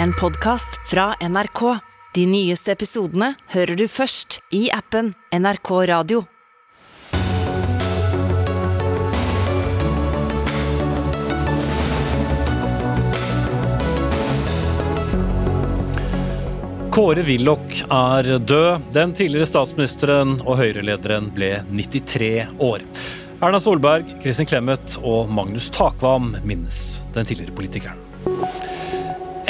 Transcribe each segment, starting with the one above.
en podkast fra NRK. De nyeste episodene hører du først i appen NRK Radio. Kåre Willoch er død. Den tidligere statsministeren og Høyre-lederen ble 93 år. Erna Solberg, Kristin Clemet og Magnus Takvam minnes den tidligere politikeren.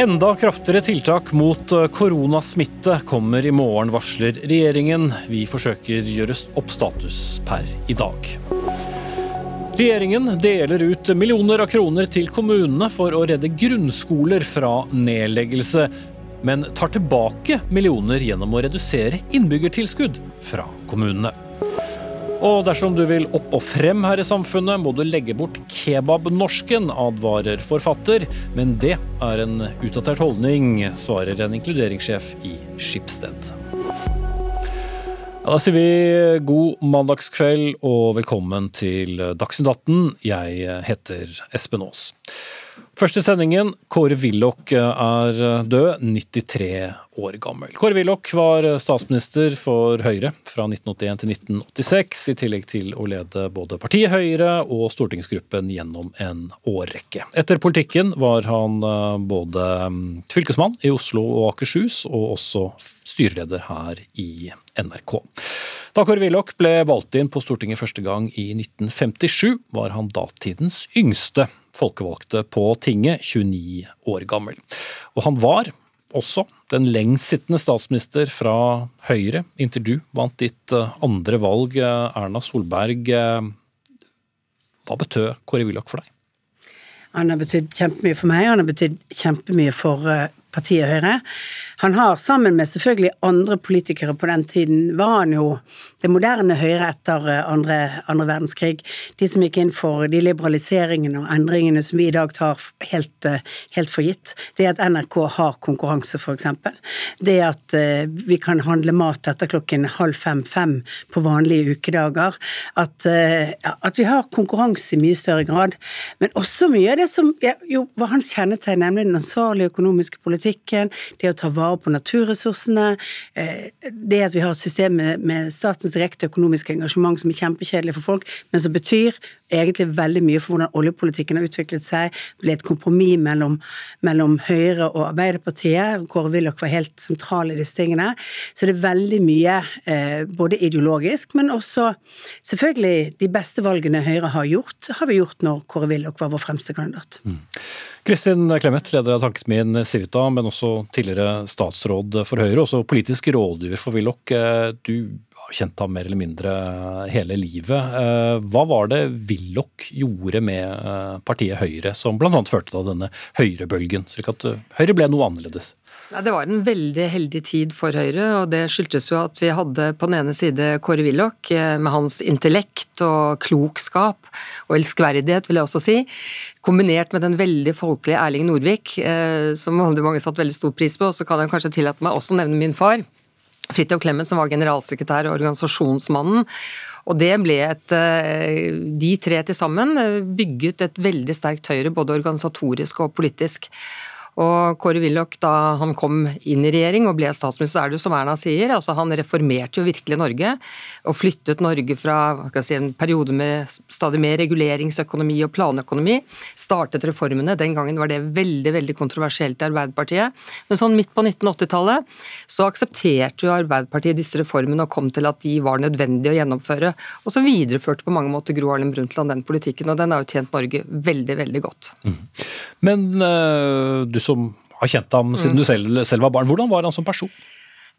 Enda kraftigere tiltak mot koronasmitte kommer i morgen, varsler regjeringen. Vi forsøker gjøre opp status per i dag. Regjeringen deler ut millioner av kroner til kommunene for å redde grunnskoler fra nedleggelse men tar tilbake millioner gjennom å redusere innbyggertilskudd fra kommunene. Og dersom du vil opp og frem her i samfunnet, må du legge bort kebabnorsken, advarer forfatter. Men det er en utdatert holdning, svarer en inkluderingssjef i Skipsted. Ja, da sier vi god mandagskveld og velkommen til Dagsnytt 18. Jeg heter Espen Aas. Først i sendingen. Kåre Willoch er død, 93 år gammel. Kåre Willoch var statsminister for Høyre fra 1981 til 1986, i tillegg til å lede både partiet Høyre og stortingsgruppen gjennom en årrekke. Etter politikken var han eh, både mm, fylkesmann i Oslo og Akershus, og også styreleder her i NRK. Da Kåre Willoch ble valgt inn på Stortinget første gang i 1957, var han datidens yngste folkevalgte på tinget, 29 år gammel. Og han var også den lengstsittende statsminister fra Høyre, inntil du vant ditt eh, andre valg, eh, Erna Solberg. Eh, hva betød Kåre Willoch for deg? Han har betydd kjempemye for meg, han har betydd kjempemye for partiet Høyre. Han har, sammen med selvfølgelig andre politikere på den tiden, var han jo det moderne Høyre etter eh, andre, andre verdenskrig. De som gikk inn for de liberaliseringene og endringene som vi i dag tar helt, eh, helt for gitt. Det at NRK har konkurranse, f.eks. Det at uh, vi kan handle mat etter klokken halv fem-fem på vanlige ukedager. At, at, vi har konkurranse i mye større grad. Men også mye av det som jo var hans kjennetegn, nemlig den ansvarlige økonomiske politikken politikken, det å ta vare på naturressursene, eh, det at vi har et system med statens direkte økonomiske engasjement som er kjempekjedelig for folk, men som betyr egentlig veldig mye for hvordan oljepolitikken har utviklet seg. Det ble et kompromiss mellom, mellom Høyre og Arbeiderpartiet. Kåre Willoch var helt sentral i disse tingene. Så det er veldig mye eh, både ideologisk, men også selvfølgelig de beste valgene Høyre har gjort, har vi gjort når Kåre Willoch var vår fremste kandidat. Mm. Kristin Clemet, leder av Tankesmien Civita, men også tidligere statsråd for Høyre, også politisk rådgiver for Willoch. Eh, du har kjent ham mer eller mindre hele livet. Eh, hva var det Willoch gjorde med eh, partiet Høyre, som bl.a. førte til denne høyrebølgen, slik at Høyre ble noe annerledes? Det var en veldig heldig tid for Høyre, og det skyldtes jo at vi hadde på den ene side Kåre Willoch med hans intellekt og klokskap og elskverdighet, vil jeg også si, kombinert med den veldig folkelige Erling Norvik, som veldig mange satte veldig stor pris på. Og så kan jeg kanskje tillate meg også å nevne min far. Fridtjof Clemet, som var generalsekretær og organisasjonsmannen. Og det ble et eh, De tre til sammen eh, bygget et veldig sterkt Høyre, både organisatorisk og politisk. Og Kåre Willoch, da han kom inn i regjering og ble statsminister, så er det jo som Erna sier, altså han reformerte jo virkelig Norge. Og flyttet Norge fra si, en periode med stadig mer reguleringsøkonomi og planøkonomi. Startet reformene. Den gangen var det veldig veldig kontroversielt i Arbeiderpartiet. Men sånn midt på 1980-tallet så aksepterte jo Arbeiderpartiet disse reformene og kom til at de var nødvendige å gjennomføre. Og så videreførte på mange måter Gro Harlem Brundtland den politikken, og den har jo tjent Norge veldig, veldig godt. Mm. Men øh, du som har kjent ham siden mm. du selv, selv var barn. Hvordan var han som person?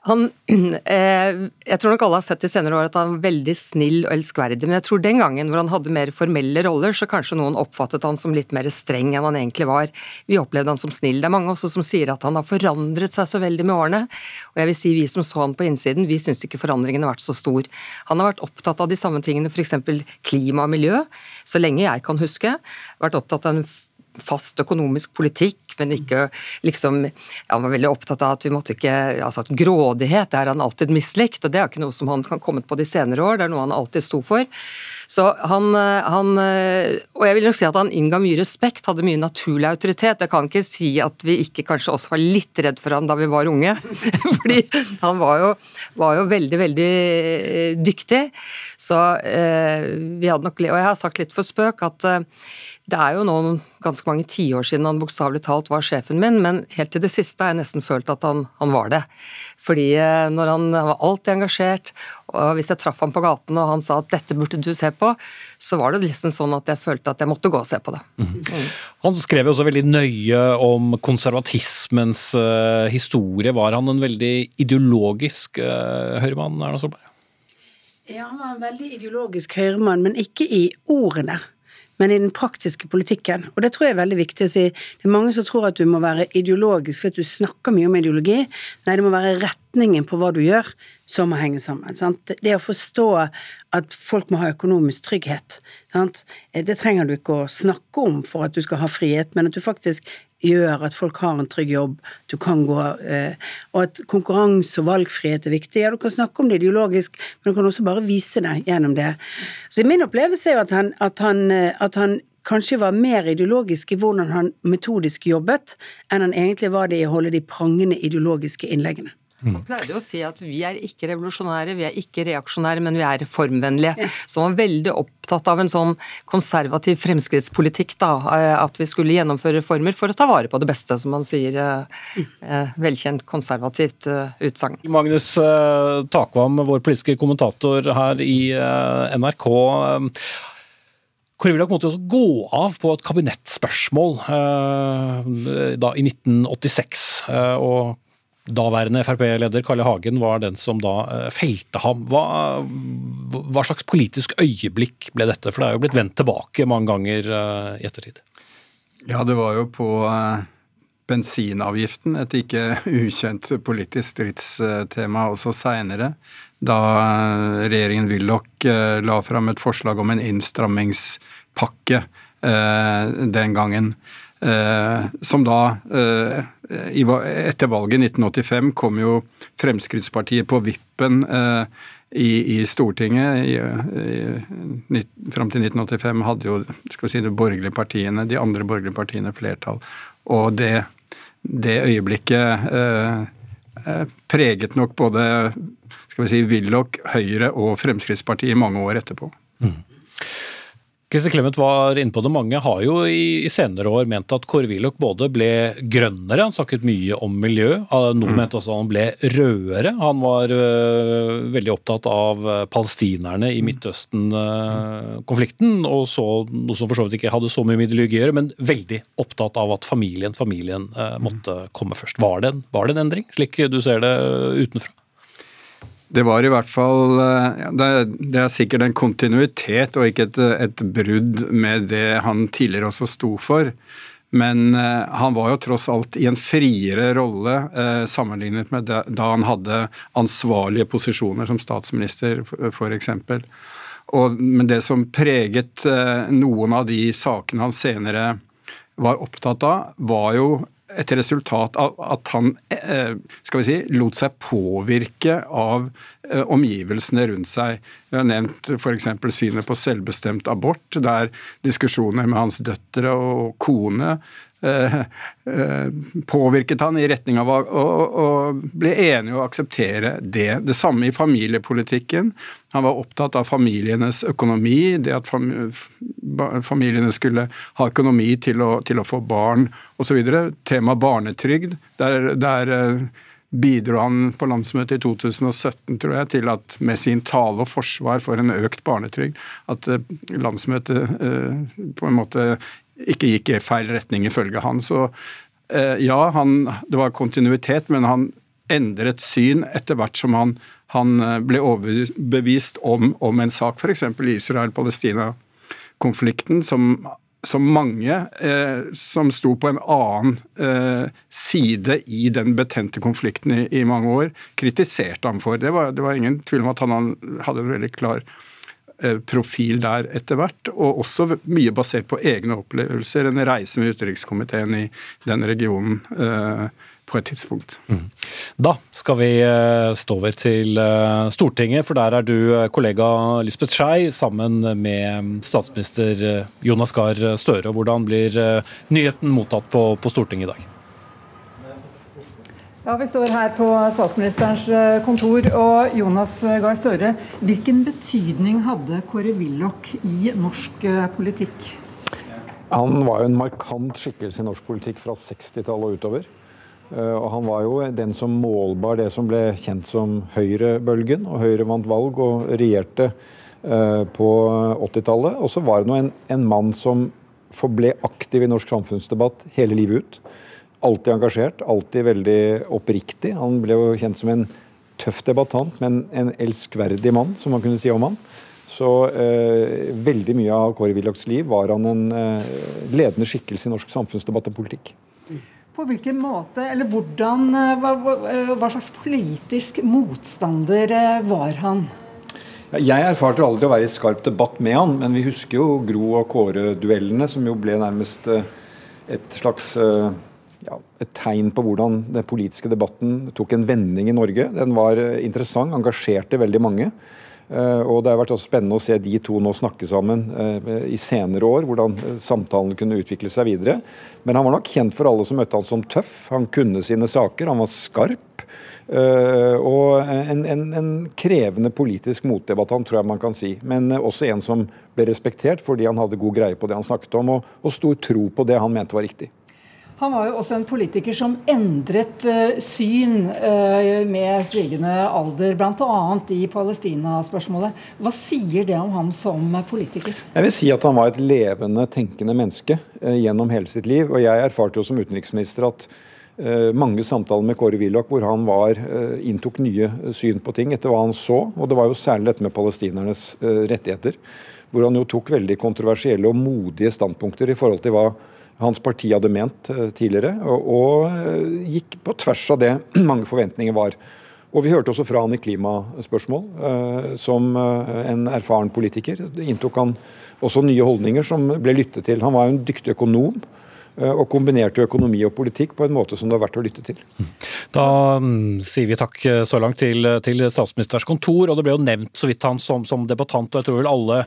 Han, eh, jeg tror nok alle har sett i senere år at han var veldig snill og elskverdig, men jeg tror den gangen hvor han hadde mer formelle roller, så kanskje noen oppfattet han som litt mer streng enn han egentlig var. Vi opplevde han som snill. Det er mange også som sier at han har forandret seg så veldig med årene. Og jeg vil si vi som så han på innsiden, vi syns ikke forandringen har vært så stor. Han har vært opptatt av de samme tingene, f.eks. klima og miljø, så lenge jeg kan huske. Vært opptatt av en fast økonomisk politikk, men ikke liksom Han var veldig opptatt av at vi måtte ikke altså at Grådighet er han alltid mislikt, og det er ikke noe som han kan kommet på de senere år, det er noe han alltid sto for. Så han, han Og jeg vil nok si at han innga mye respekt, hadde mye naturlig autoritet. Jeg kan ikke si at vi ikke kanskje også var litt redd for han da vi var unge, fordi han var jo, var jo veldig, veldig dyktig. Så eh, vi hadde nok Og jeg har sagt litt for spøk at eh, det er jo nå ganske mange tiår siden han bokstavelig talt var sjefen min, men helt til det siste har jeg nesten følt at han, han var det. Fordi eh, når han, han, var alltid engasjert, og hvis jeg traff ham på gaten og han sa at 'dette burde du se på', så var det liksom sånn at jeg følte at jeg måtte gå og se på det. Mm. Mm. Han skrev jo også veldig nøye om konservatismens uh, historie. Var han en veldig ideologisk uh, høyremann, Erna Solberg? Ja, han var en veldig ideologisk høyremann, men ikke i ordene men i den praktiske politikken. Og det tror jeg er veldig viktig å si. Det er mange som tror at du må være ideologisk for at du snakker mye om ideologi. Nei, det må være retningen på hva du gjør som må henge sammen. Sant? Det å forstå at folk må ha økonomisk trygghet. Sant? Det trenger du ikke å snakke om for at du skal ha frihet, men at du faktisk gjør at folk har en trygg jobb, du kan gå eh, Og at konkurranse og valgfrihet er viktig. Ja, du kan snakke om det ideologisk, men du kan også bare vise det gjennom det. Så min opplevelse er jo at han, at han, eh, at han kanskje var mer ideologisk i hvordan han metodisk jobbet, enn han egentlig var det i å holde de prangende ideologiske innleggene. Han pleide jo å si at vi er ikke revolusjonære, vi er ikke reaksjonære, men vi er reformvennlige. Så han var veldig opptatt av en sånn konservativ fremskrittspolitikk, da. Eh, at vi skulle gjennomføre reformer for å ta vare på det beste, som han sier. Eh, eh, velkjent konservativt utsagn. Magnus Takvam, vår politiske kommentator her i NRK. Willoch måtte også gå av på et kabinettspørsmål da i 1986. og Daværende Frp-leder Carl I. Hagen var den som da eh, felte ham. Hva, hva, slags politisk øyeblikk ble dette? For det er jo blitt vendt tilbake mange ganger eh, i ettertid. Ja, det var jo på eh, bensinavgiften, et ikke ukjent politisk stridstema også seinere. Da regjeringen Willoch la fram et forslag om en innstrammingspakke den gangen. Eh, som da eh, Etter valget i 1985 kom jo Fremskrittspartiet på vippen eh, i, i, Stortinget. I, fram til 1985 hadde jo skal vi si, de borgerlige partiene, de andre borgerlige partiene flertall. Og det, det øyeblikket eh, preget nok både skal vi si, Willoch, Høyre og Fremskrittspartiet i mange år etterpå. Mm. Kristin Clemet var inne på det. Mange har jo i, senere år ment at Kåre Willoch både ble grønnere, han snakket mye om miljø. Noen mm. mente også at han ble rødere. Han var øh, veldig opptatt av øh, palestinerne i Midtøsten-konflikten, og så noe som for så vidt ikke hadde så mye med ideologi å gjøre, men veldig opptatt av at familien, familien øh, måtte komme først. Var det, en, var det en endring, slik du ser det utenfra? Det var i hvert fall eh, Det er, er sikkert en kontinuitet og ikke et, et, brudd med det han tidligere også sto for. Men uh, han var jo tross alt i en friere rolle uh, sammenlignet med da, han hadde ansvarlige posisjoner som statsminister, f.eks. Men det som preget noen av de sakene han senere var opptatt av, var jo et resultat av at han eh, skal vi si, lot seg påvirke av eh, omgivelsene rundt seg. Vi har nevnt f.eks. synet på selvbestemt abort, der diskusjoner med hans døtre og kone påvirket han i retning av å, å, å bli enig og akseptere det. Det samme i familiepolitikken. Han var opptatt av familienes økonomi, det at familiene skulle ha økonomi til å, til å få barn osv. Tema barnetrygd. Der, der eh, bidro han på landsmøtet i 2017 tror jeg, til at med sin tale og forsvar for en økt barnetrygd, at landsmøtet på en måte ikke gikk i feil retning, ifølge han. Så eh, ja, han, det var kontinuitet, men han endret syn etter hvert som han, han eh, ble overbevist om, om en sak, f.eks. Israel-Palestina-konflikten, som, som, mange eh, som sto på en annen eh, side i den betente konflikten i, i, mange år, kritiserte ham for. Det var, det var ingen tvil om at han hadde en veldig klar profil der etter hvert, og også mye basert på egne opplevelser. En reise med utenrikskomiteen i den regionen på et tidspunkt. Mm. Da skal vi stå over til Stortinget, for der er du kollega Lisbeth Skei sammen med statsminister Jonas Gahr Støre. Hvordan blir nyheten mottatt på, på Stortinget i dag? Ja, Vi står her på statsministerens eh, kontor. og Jonas Gahr Støre, hvilken betydning hadde Kåre Willoch i norsk eh, politikk? Han var jo en markant skikkelse i norsk politikk fra 60-tallet og utover. Eh, og han var jo den som målbar det som ble kjent som høyrebølgen. Og Høyre vant valg og regjerte på 80-tallet. Og så var det nå en, en mann som forble aktiv i norsk samfunnsdebatt hele livet ut alltid engasjert, alltid veldig oppriktig. Han ble jo kjent som en tøff debattant, men en elskverdig mann, som man kunne si om han. Så eh, veldig mye av Kåre Willochs liv var han en eh, ledende skikkelse i norsk samfunnsdebatt og politikk. På hvilken måte, eller hvordan, eh, hva, eh, hva slags politisk motstander eh, var han? Jeg erfarte aldri å være i skarp debatt med han, men vi husker jo Gro og Kåre-duellene, som jo ble nærmest et slags ja, et tegn på hvordan den politiske debatten tok en vending i Norge. Den var eh, interessant, engasjerte veldig mange. Uh, og Det har vært også spennende å se de to nå snakke sammen uh, i senere år, hvordan samtalen kunne utvikle seg videre. Men han var nok kjent for alle som møtte han som tøff. Han kunne sine saker, han var skarp. Og en, en, en, krevende politisk motdebattant, tror jeg man kan si. Men også en som ble respektert fordi han hadde god greie på det han snakket om, og, og stor tro på det han mente var riktig. Han var jo også en politiker som endret uh, syn uh, med stigende alder, bl.a. i Palestina-spørsmålet. Hva sier det om ham som politiker? Jeg vil si at han var et levende, tenkende menneske uh, gjennom hele sitt liv. Og jeg erfarte jo som utenriksminister at mange samtaler med Kåre Willoch hvor han var, inntok nye syn på ting etter hva han så. Og det var jo særlig dette med palestinernes rettigheter. Hvor han jo tok veldig kontroversielle og modige standpunkter i forhold til hva hans parti hadde ment eh, tidligere, og, og eh, gikk på tvers av det mange forventninger var. Og Vi hørte også fra han i klimaspørsmål. Eh, som en erfaren politiker inntok han også nye holdninger som ble lyttet til. Han var jo en dyktig økonom. Og kombinerte økonomi og politikk på en måte som det har vært å lytte til. Da um, sier vi takk så langt til, til statsministerens kontor. og Det ble jo nevnt så vidt han som, som debattant, og jeg tror vel alle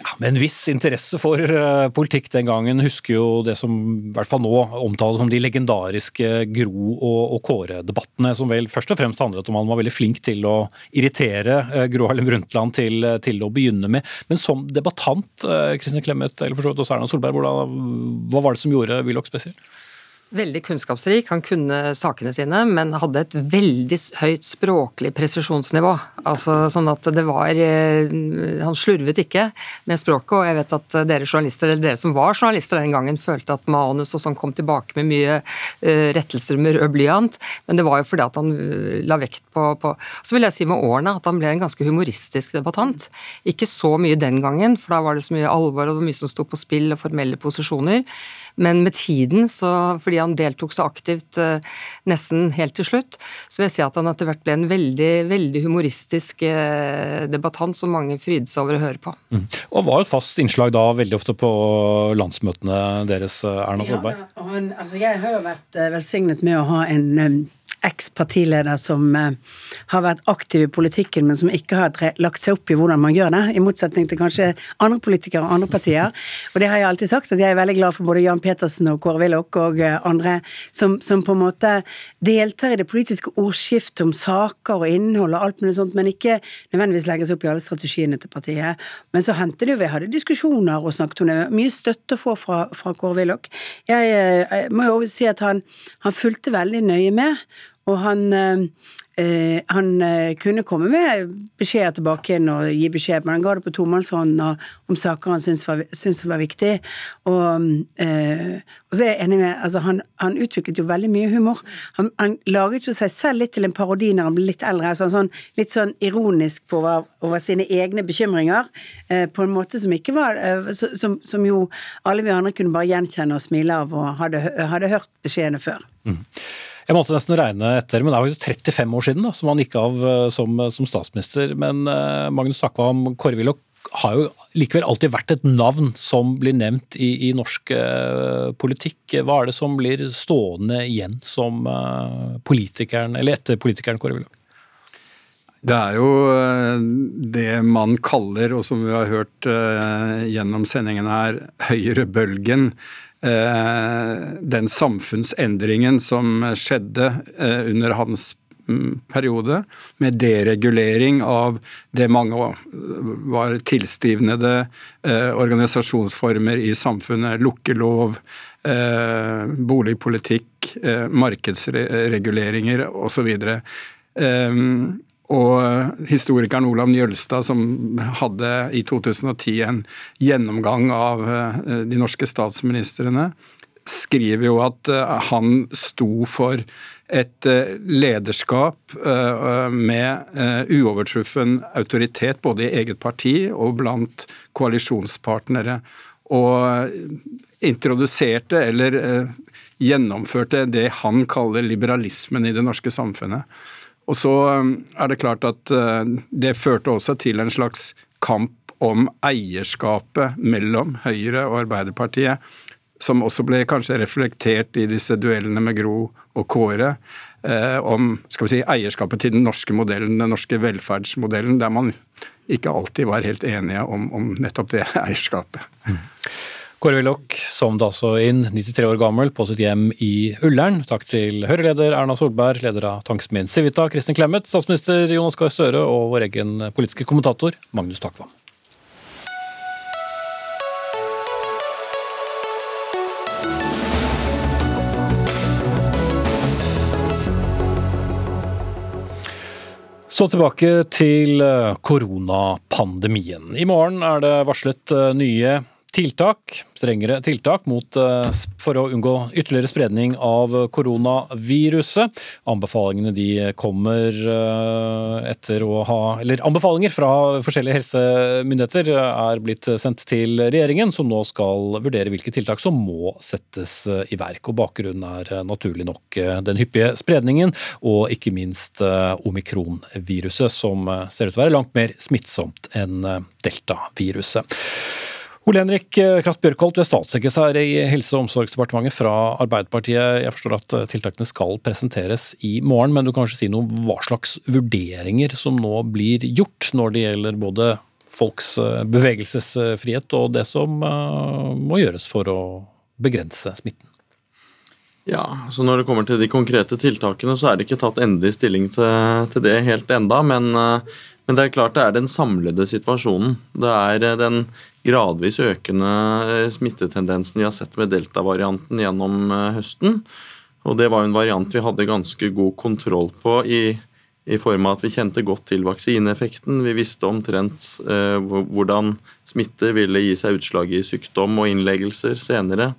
ja, med en viss interesse for uh, politikk den gangen. Husker jo det som i hvert fall nå omtales som de legendariske Gro- og, og Kåre-debattene, som vel først og fremst handlet om han var veldig flink til å irritere uh, Gro Harlem Brundtland til, til, å begynne med. Men som debattant, Kristin Clemet, eller for så vidt også Erna Solberg, hvordan, hva var det som gjorde Willoch spesiell? Veldig kunnskapsrik, han kunne sakene sine, men hadde et veldig høyt språklig presisjonsnivå. Altså sånn at det var eh, Han slurvet ikke med språket, og jeg vet at dere journalister, eller dere som var journalister den gangen, følte at manus og sånn kom tilbake med mye uh, rettelser med rød blyant, men det var jo fordi at han uh, la vekt på, på, Så vil jeg si med årene at han ble en ganske humoristisk debattant. Ikke så mye den gangen, for da var det så mye alvor og det var mye som sto på spill og formelle posisjoner. Men med tiden, så, fordi han deltok så aktivt eh, nesten helt til slutt, så vil jeg si at han etter hvert ble en veldig, veldig humoristisk eh, debattant som mange frydet seg over å høre på. Mm. Og var et fast innslag da veldig ofte på landsmøtene deres, eh, Erna Solberg? Ja, han, altså jeg har jo vært velsignet med å ha en eks-partileder som uh, har vært aktiv i politikken, men som ikke har lagt seg opp i hvordan man gjør det, i motsetning til kanskje andre politikere og andre partier. Og det har jeg alltid sagt, at jeg er veldig glad for både Jan Petersen og Kåre Willoch og uh, andre som, som, på en måte deltar i det politiske ordskiftet om saker og innhold og alt mulig sånt, men ikke nødvendigvis legger seg opp i alle strategiene til partiet. Men så hendte det jo, vi hadde diskusjoner og snakket om det. Mye støtte å få fra, fra Kåre Willoch. Jeg, jeg, eh, må jo si at han, han fulgte veldig nøye med. Og han, eh, eh, han eh, kunne komme med beskjeder tilbake igjen og gi beskjed, men han ga det på tomannshånd om saker han syntes var, var viktig. Og, eh, og, så er jeg enig med altså han, han, utviklet jo veldig mye humor. Han, han, laget jo seg selv litt til en parodi når han ble litt eldre. Altså sånn, litt sånn ironisk på over sine egne bekymringer, eh, på en måte som ikke var eh, som, som, jo alle vi andre kunne bare gjenkjenne og smile av, og hadde, hadde hørt beskjedene før. Mm. Jeg måtte nesten regne etter, men det er faktisk 35 år siden da, som han gikk av eh, som, som statsminister. Men eh, Magnus Takvam, Kåre Willoch har jo likevel alltid vært et navn som blir nevnt i, i norsk eh, politikk. Hva er det som blir stående igjen som eh, politikeren, eller etter politikeren Kåre Willoch? Det er jo eh, det man kaller, og som vi har hørt gjennom sendingen her, høyrebølgen. Uh, den samfunnsendringen som skjedde uh, under hans mm, periode, med deregulering av det mange var tilstivnede organisasjonsformer i samfunnet. Lukkelov, boligpolitikk, markedsreguleringer osv. Um, og historikeren Olav Njølstad, som hadde i 2010 en gjennomgang av eh, de norske statsministrene, skriver jo at eh, han sto for et eh, lederskap med uovertruffen autoritet både i eget parti og blant koalisjonspartnere. Og introduserte eller gjennomførte det han kaller liberalismen i det norske samfunnet. Og så um, er det klart at uh, det førte også til en slags kamp om eierskapet mellom Høyre og Arbeiderpartiet, som også ble kanskje reflektert i disse duellene med Gro og Kåre. Eh, om skal vi si, eierskapet til den norske modellen, den norske velferdsmodellen, der man ikke alltid var helt enige om, om nettopp det eierskapet. Mm. Kåre Willoch sovnet altså inn, 93 år gammel, på sitt hjem i Ullern. Takk til Høyre-leder Erna Solberg, leder av tankesmien Civita, Kristin Clemet, statsminister Jonas Gahr Støre og vår egen politiske kommentator Magnus Takvam. Så tilbake til koronapandemien. I morgen er det varslet eh, nye tiltak, strengere tiltak mot, eh, for å unngå ytterligere spredning av koronaviruset. Anbefalingene de kommer eh, etter å ha Eller anbefalinger fra forskjellige helsemyndigheter er blitt sendt til regjeringen, som nå skal vurdere hvilke tiltak som må settes i verk. Og Bakgrunnen er naturlig nok den hyppige spredningen, og ikke minst omikronviruset, som ser ut til å være langt mer smittsomt enn deltaviruset. Ole Henrik eh, Kraft Bjørkholt, du er statssekretær i Helse- og omsorgsdepartementet fra Arbeiderpartiet. Jeg forstår at eh, tiltakene skal presenteres i morgen, men du kan kanskje si noe om hva slags vurderinger som nå blir gjort når det gjelder både folks eh, bevegelsesfrihet og det som må gjøres for å begrense smitten? Ja, så Når det kommer til de konkrete tiltakene, så er det ikke tatt endelig stilling til, til det helt enda, men, men, det er klart det er den samlede situasjonen. Det er den gradvis økende eh, smittetendensen vi har sett med delta-varianten gjennom eh, høsten. Og Det var en variant vi hadde ganske god kontroll på i, i form av at vi kjente godt til vaksineeffekten. Vi visste omtrent eh, hvordan smitte ville gi seg utslag i sykdom og innleggelser senere.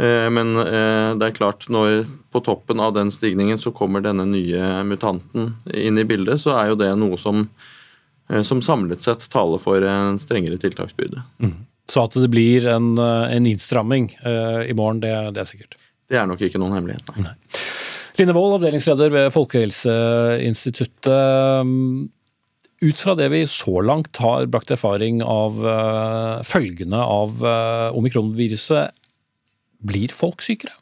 Eh, men eh, det er klart, når på toppen av den stigningen så kommer denne nye mutanten inn i bildet, så er jo det noe som Eh, som samlet sett taler for en strengere tiltaksbyrde. Mm. Så at det blir en, en innstramming uh, i morgen, det, det, er sikkert? Det er nok ikke noen hemmelighet, nei. nei. Line Wold, avdelingsleder ved Folkehelseinstituttet. Ut fra det vi så langt har brakt erfaring av uh, følgene av uh, omikronviruset, blir folk sykere?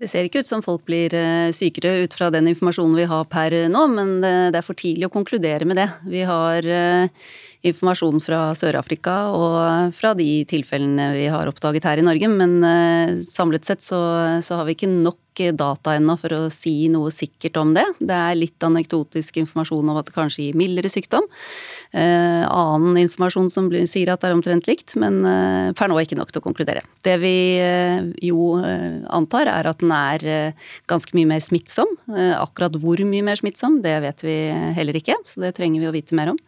Det ser ikke ut som folk blir eh, sykere ut fra den informasjonen vi har per nå, men det er for tidlig å konkludere med det. Vi har eh, informasjon fra Sør-Afrika og fra de tilfellene vi har oppdaget her i Norge, men eh, samlet sett så, så har vi ikke nok data ennå for å si noe sikkert om det. Det er litt anekdotisk informasjon om at det kanskje gir mildere sykdom. Eh, annen informasjon som sier at det er omtrent likt, men eh, per nå ikke nok til å konkludere. Det vi eh, jo eh, antar er at den er eh, ganske mye mer smittsom. Eh, akkurat hvor mye mer smittsom, det vet vi heller ikke, så det trenger vi å vite mer om.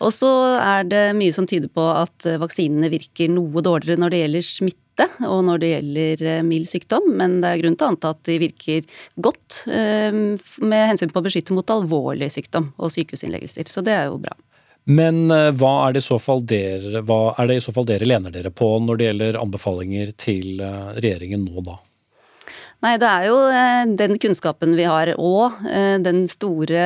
Og så er det mye som tyder på at vaksinene virker noe dårligere når det gjelder smitte og når det gjelder eh, mild sykdom, men det er grunn til å anta at de virker godt eh, med hensyn på å beskytte mot alvorlig sykdom og sykehusinnleggelser. Så det er jo bra. Men eh, hva er, det i så fall dere, hva er det i så fall dere lener dere på når det gjelder anbefalinger til regjeringen nå, da? Nei, det er jo den kunnskapen vi har og den store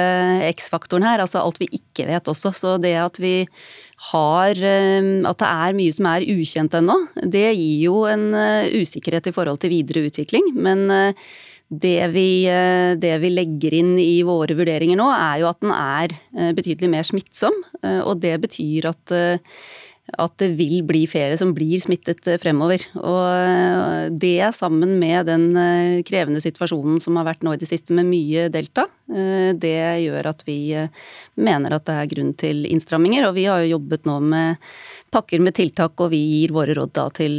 X-faktoren her, altså alt vi ikke vet også. Så det at vi har At det er mye som er ukjent ennå, det gir jo en usikkerhet i forhold til videre utvikling. Men det vi, eh, det vi, legger inn i våre vurderinger nå, er jo at den er eh, betydelig mer smittsom. Eh, og det betyr at, at det vil bli flere som blir smittet fremover. Og det sammen med den krevende situasjonen som har vært nå i det siste med mye delta, det gjør at vi mener at det er grunn til innstramminger. Og vi har jo jobbet nå med pakker med tiltak, og vi gir våre råd da til,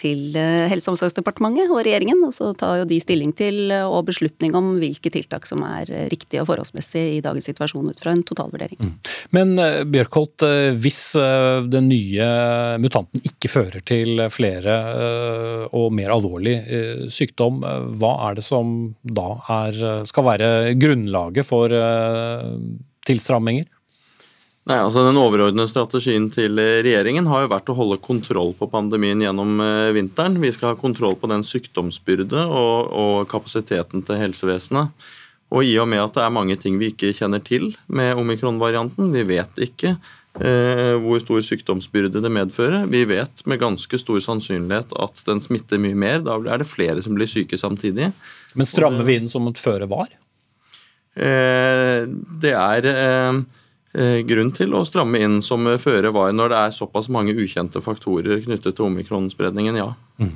til eh, Helse- og omsorgsdepartementet og regjeringen. Og så tar jo de stilling til eh, og beslutning om hvilke tiltak som er eh, riktige og forholdsmessige i dagens situasjon ut fra en totalvurdering. Mm. Men Bjørkholt, hvis den nye mutanten ikke fører til flere og mer alvorlig sykdom, hva er det som da er, skal være grunnlaget for tilstramminger? Nei, altså Den overordnede strategien til regjeringen har jo vært å holde kontroll på pandemien gjennom eh, vinteren. Vi skal ha kontroll på den sykdomsbyrde og, og kapasiteten til helsevesenet. Og i og med at det er mange ting vi ikke kjenner til med omikron-varianten, vi vet ikke eh, hvor stor sykdomsbyrde det medfører. Vi vet med ganske stor sannsynlighet at den smitter mye mer. Da er det flere som blir syke samtidig. Men strammer vi inn som et føre var? Eh, det er eh, Eh, grunn til å stramme inn som føre var, når det er såpass mange ukjente faktorer knyttet til omikronspredningen, ja. Mm.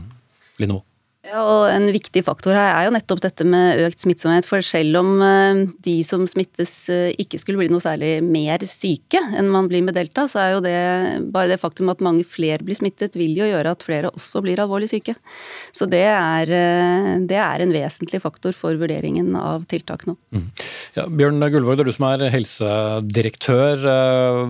Ja, og En viktig faktor her er jo nettopp dette med økt smittsomhet. For selv om eh, de som smittes eh, ikke skulle bli noe særlig mer syke enn man blir med delta, så er jo det bare det faktum at mange flere blir smittet, vil jo gjøre at flere også blir alvorlig syke. Så det er, eh, det er en vesentlig faktor for vurderingen av tiltak nå. Mm. Ja, Bjørn Gullvåg, det er du som er helsedirektør.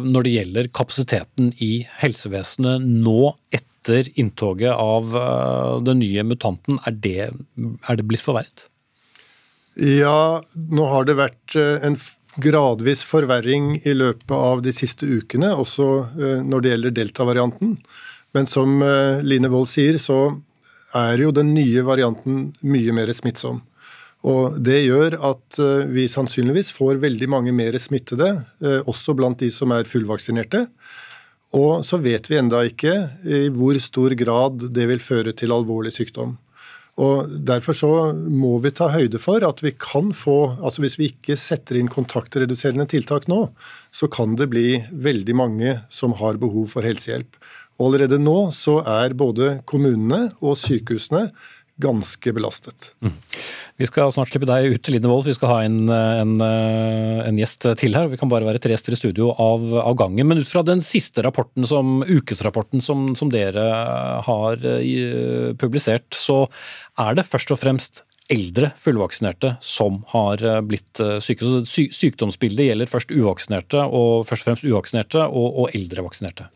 Når det gjelder kapasiteten i helsevesenet nå etter etter inntoget av eh, den nye mutanten, er det, er det blitt forverret? Ja, nå har det vært eh, en gradvis forverring i løpet av de siste ukene, også eh, når det gjelder delta-varianten. Men som Line Wold sier, så er jo den nye varianten mye mer smittsom. Og Det gjør at vi sannsynligvis får veldig mange mer smittede, også blant de som er fullvaksinerte. Og så vet vi enda ikke i hvor stor grad det vil føre til alvorlig sykdom. Og Derfor så må vi ta høyde for at vi kan få altså Hvis vi ikke setter inn kontaktreduserende tiltak nå, så kan det bli veldig mange som har behov for helsehjelp. Og Allerede nå så er både kommunene og sykehusene ganske belastet. Mm. Vi skal snart slippe deg ut, Line Wolff. Vi skal ha en, en, en, gjest til her. Vi kan bare være tre gjester i studio av, av, gangen. Men ut fra den siste rapporten, som, ukesrapporten som, som dere har i, publisert, så er det først og fremst eldre fullvaksinerte som har uh, blitt uh, syke. Så sy sykdomsbildet gjelder først uvaksinerte, og først og fremst uvaksinerte og, og eldre vaksinerte.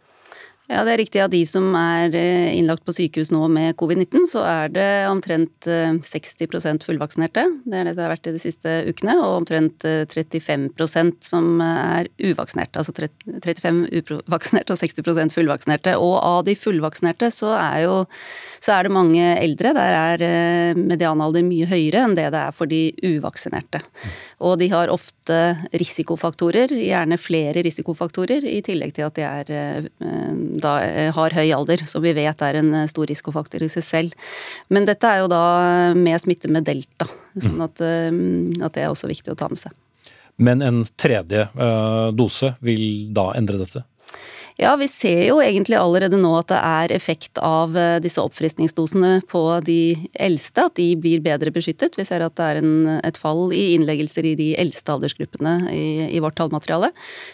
Ja, det er riktig. Av de som er eh, innlagt på sykehus nå med covid-19, så er det omtrent 60 eh, fullvaksinerte. Det er det det har vært i de siste ukene. Og omtrent 35 eh, som er uvaksinerte. Altså 35 uvaksinerte og 60% fullvaksinerte. Og av de fullvaksinerte så er jo så er det mange eldre. Der er medianalder mye høyere enn det det er for de uvaksinerte. Og de har ofte risikofaktorer, gjerne flere risikofaktorer, i tillegg til at de er da eh, har høy alder, som vi vet er en eh, stor risikofaktor i seg selv. Men dette er jo da med smitte med delta, sånn mm. at, eh, at det er også viktig å ta med seg. Men en tredje dose vil da endre dette? Ja, vi ser jo egentlig allerede nå at det er effekt av eh, disse oppfriskningsdosene på de eldste, at de blir bedre beskyttet. Vi ser at det er en, et fall i innleggelser i de eldste aldersgruppene i, i, vårt tallmateriale.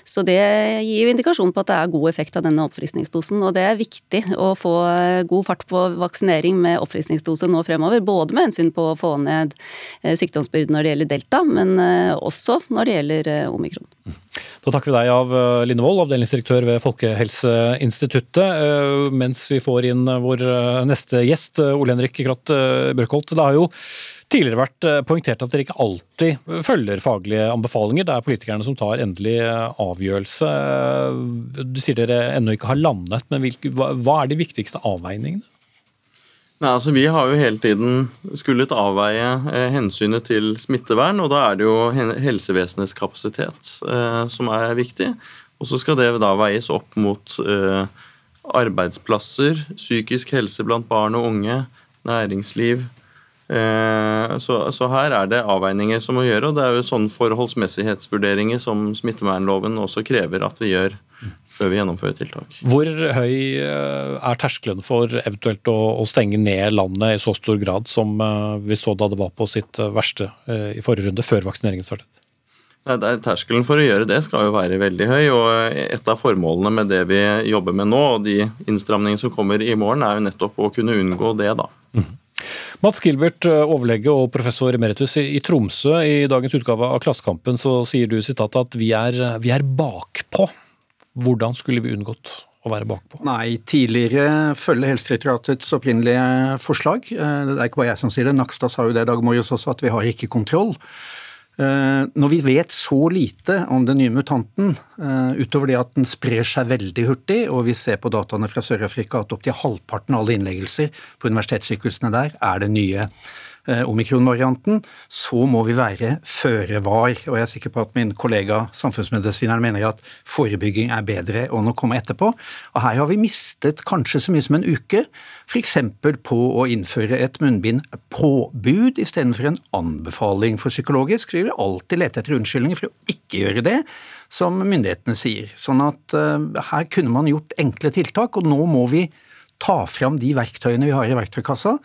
Så det gir jo indikasjon på at det er god effekt av denne oppfriskningsdosen. Og det er viktig å få eh, god fart på vaksinering med oppfriskningsdose nå fremover. Både med hensyn på å få ned eh, sykdomsbyrden når det gjelder delta, men også når det gjelder omikron. Da takker vi deg av eh, Line Wold, avdelingsdirektør ved Folkehelseinstituttet. Eh, mens vi får inn vår eh, neste gjest, Ole Henrik Kratt Børkholt. Det har jo tidligere vært poengtert at dere ikke alltid følger faglige anbefalinger. Det er politikerne som tar endelig avgjørelse. Du sier dere ennå ikke har landet, men hva er de viktigste avveiningene? Nei, altså Vi har jo hele tiden skullet avveie eh, hensynet til smittevern, og da er det jo helsevesenets kapasitet eh, som er viktig. Og så skal det da veies opp mot eh, arbeidsplasser, psykisk helse blant barn og unge, næringsliv. Eh, så, så, her er det avveininger som må gjøre, og det er jo sånne forholdsmessighetsvurderinger som smittevernloven også krever at vi gjør før vi gjennomfører tiltak. Hvor høy eh, er terskelen for eventuelt å, å, stenge ned landet i så stor grad som eh, vi så da det var på sitt eh, verste i forrige runde, før vaksineringen startet? Nei, terskelen for å gjøre det skal jo være veldig høy. og Et av formålene med det vi jobber med nå, og de innstramningene som kommer i morgen, er jo nettopp å kunne unngå det. da. Mm. Mats Gilbert, overlege og professor emeritus i Tromsø. I dagens utgave av Klassekampen så sier du sitat at vi er, vi er bakpå. Hvordan skulle vi unngått å være bakpå? Nei, tidligere følger Helsedirektoratets opprinnelige forslag. Eh, det er ikke bare jeg som sier det, Nakstad sa jo det i dag morges også, at vi har ikke kontroll. Eh, når vi vet så lite om den nye mutanten, eh, utover det at den sprer seg veldig hurtig, og vi ser på dataene fra Sør-Afrika at opptil halvparten av alle innleggelser på universitetssykehusene der er det nye omikron-varianten, så må vi være føre var. Og jeg er sikker på at min kollega samfunnsmedisineren mener at forebygging er bedre enn å komme etterpå. Og her har vi mistet kanskje så mye som en uke, f.eks. på å innføre et munnbindpåbud istedenfor en anbefaling. For psykologisk vi vil alltid lete etter unnskyldninger for å ikke gjøre det som myndighetene sier. Sånn at uh, her kunne man gjort enkle tiltak, og nå må vi ta fram de verktøyene vi har i verktøykassa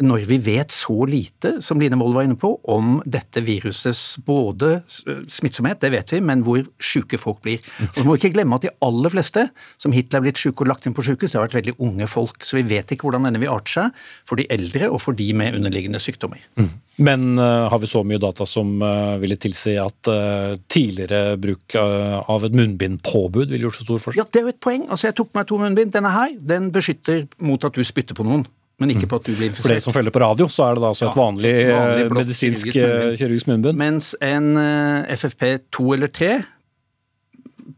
når vi vet så lite, som Line Moll var inne på, om dette virusets både smittsomhet, det vet vi, men hvor syke folk blir. Og så må vi ikke glemme at de aller fleste som hittil er blitt syke og lagt inn på sykehus, det har vært veldig unge folk. Så vi vet ikke hvordan denne vil arte seg for de eldre og for de med underliggende sykdommer. Mm. Men uh, har vi så mye data som uh, ville tilsi at uh, tidligere bruk av et munnbindpåbud ville gjort så stor forskjell? Ja, det er jo et poeng. Altså, Jeg tok meg to munnbind. Denne her den beskytter mot at du spytter på noen men ikke på at du blir infisert. For dere som følger på radio, så er det da altså et vanlig, ja, vanlig eh, medisinsk eh, kirurgisk munnbind? Mens en eh, FFP2 eller 3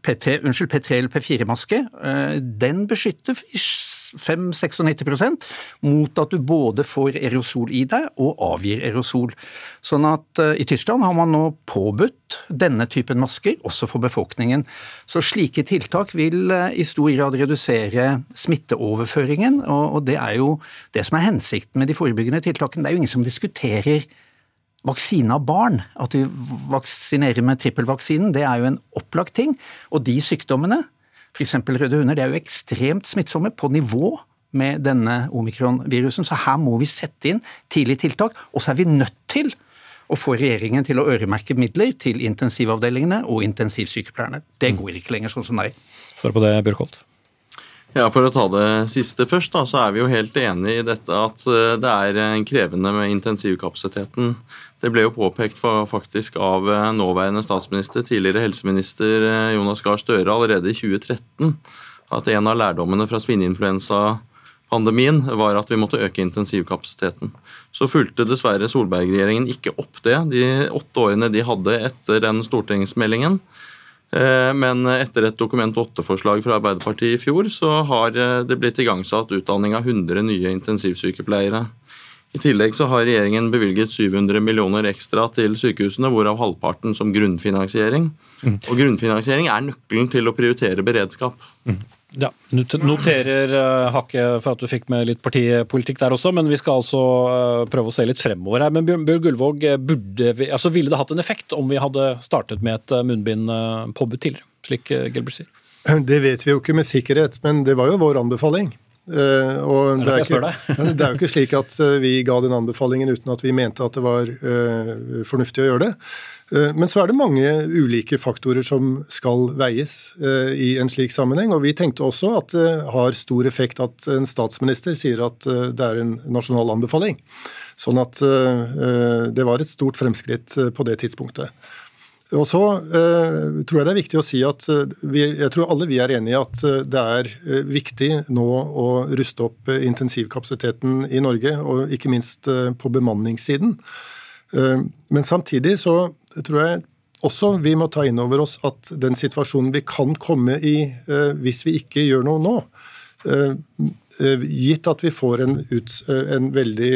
P3, unnskyld, P3 eller P4-maske, den beskytter 5-96 mot at du både får aerosol i deg og avgir aerosol. Sånn at uh, i Tyskland har man nå påbudt denne typen masker også for befolkningen. Så slike tiltak vil uh, i stor grad redusere smitteoverføringen, og, og det er jo det som er hensikten med de forebyggende tiltakene. Det er jo ingen som diskuterer vaksine av barn, at vi vaksinerer med trippelvaksinen, det er jo en opplagt ting. Og de sykdommene f.eks. røde hunder, det er jo ekstremt smittsomme på nivå med denne omikron-virusen. Så her må vi sette inn tidlige tiltak. Og så er vi nødt til å få regjeringen til å øremerke midler til intensivavdelingene og intensivsykepleierne. Det går ikke lenger sånn som nei. Svar på det, Bjørkholt. Ja, For å ta det siste først, da, så er vi jo helt enig i dette at eh, det er eh, krevende med intensivkapasiteten. Det ble jo påpekt faktisk av eh, nåværende statsminister, tidligere helseminister Jonas Gahr Støre allerede i 2013 at en av lærdommene fra svineinfluensapandemien var at vi måtte øke intensivkapasiteten. Så fulgte dessverre Solberg-regjeringen ikke opp det de åtte årene de hadde etter den stortingsmeldingen. Eh, men etter et Dokument 8-forslag fra Arbeiderpartiet i fjor, så har eh, det blitt igangsatt utdanning av 100 nye intensivsykepleiere. I tillegg så har regjeringen bevilget 700 millioner ekstra til sykehusene, hvorav halvparten som grunnfinansiering. Mm. Og grunnfinansiering er nøkkelen til å prioritere beredskap. Mm. Ja, Noterer uh, hakket for at du fikk med litt partipolitikk der også, men vi skal altså uh, prøve å se litt fremover her. Men Bjørn Gullvåg, vi, altså, ville det hatt en effekt om vi hadde startet med et munnbindpåbud tidligere, slik Gilbert sier? Det vet vi jo ikke med sikkerhet, men det var jo vår anbefaling. Uh, og det er, ikke, det er, jo ikke slik at uh, vi ga den anbefalingen uten at vi mente at det var uh, fornuftig å gjøre det. Men så er det mange ulike faktorer som skal veies i en slik sammenheng. Og vi tenkte også at det har stor effekt at en statsminister sier at det er en nasjonal anbefaling. Sånn at det var et stort fremskritt på det tidspunktet. Og så uh, tror jeg det er viktig å si at uh, vi, jeg tror alle vi er enige i at uh, det er viktig nå å ruste opp intensivkapasiteten i Norge, og ikke minst på bemanningssiden. men samtidig så tror jeg også vi må ta inn over oss at den situasjonen vi kan komme i hvis vi ikke gjør noe nå, gitt at vi får en, ut, en veldig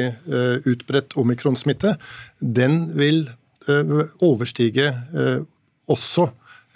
utbredt omikronsmitte, den vil overstige også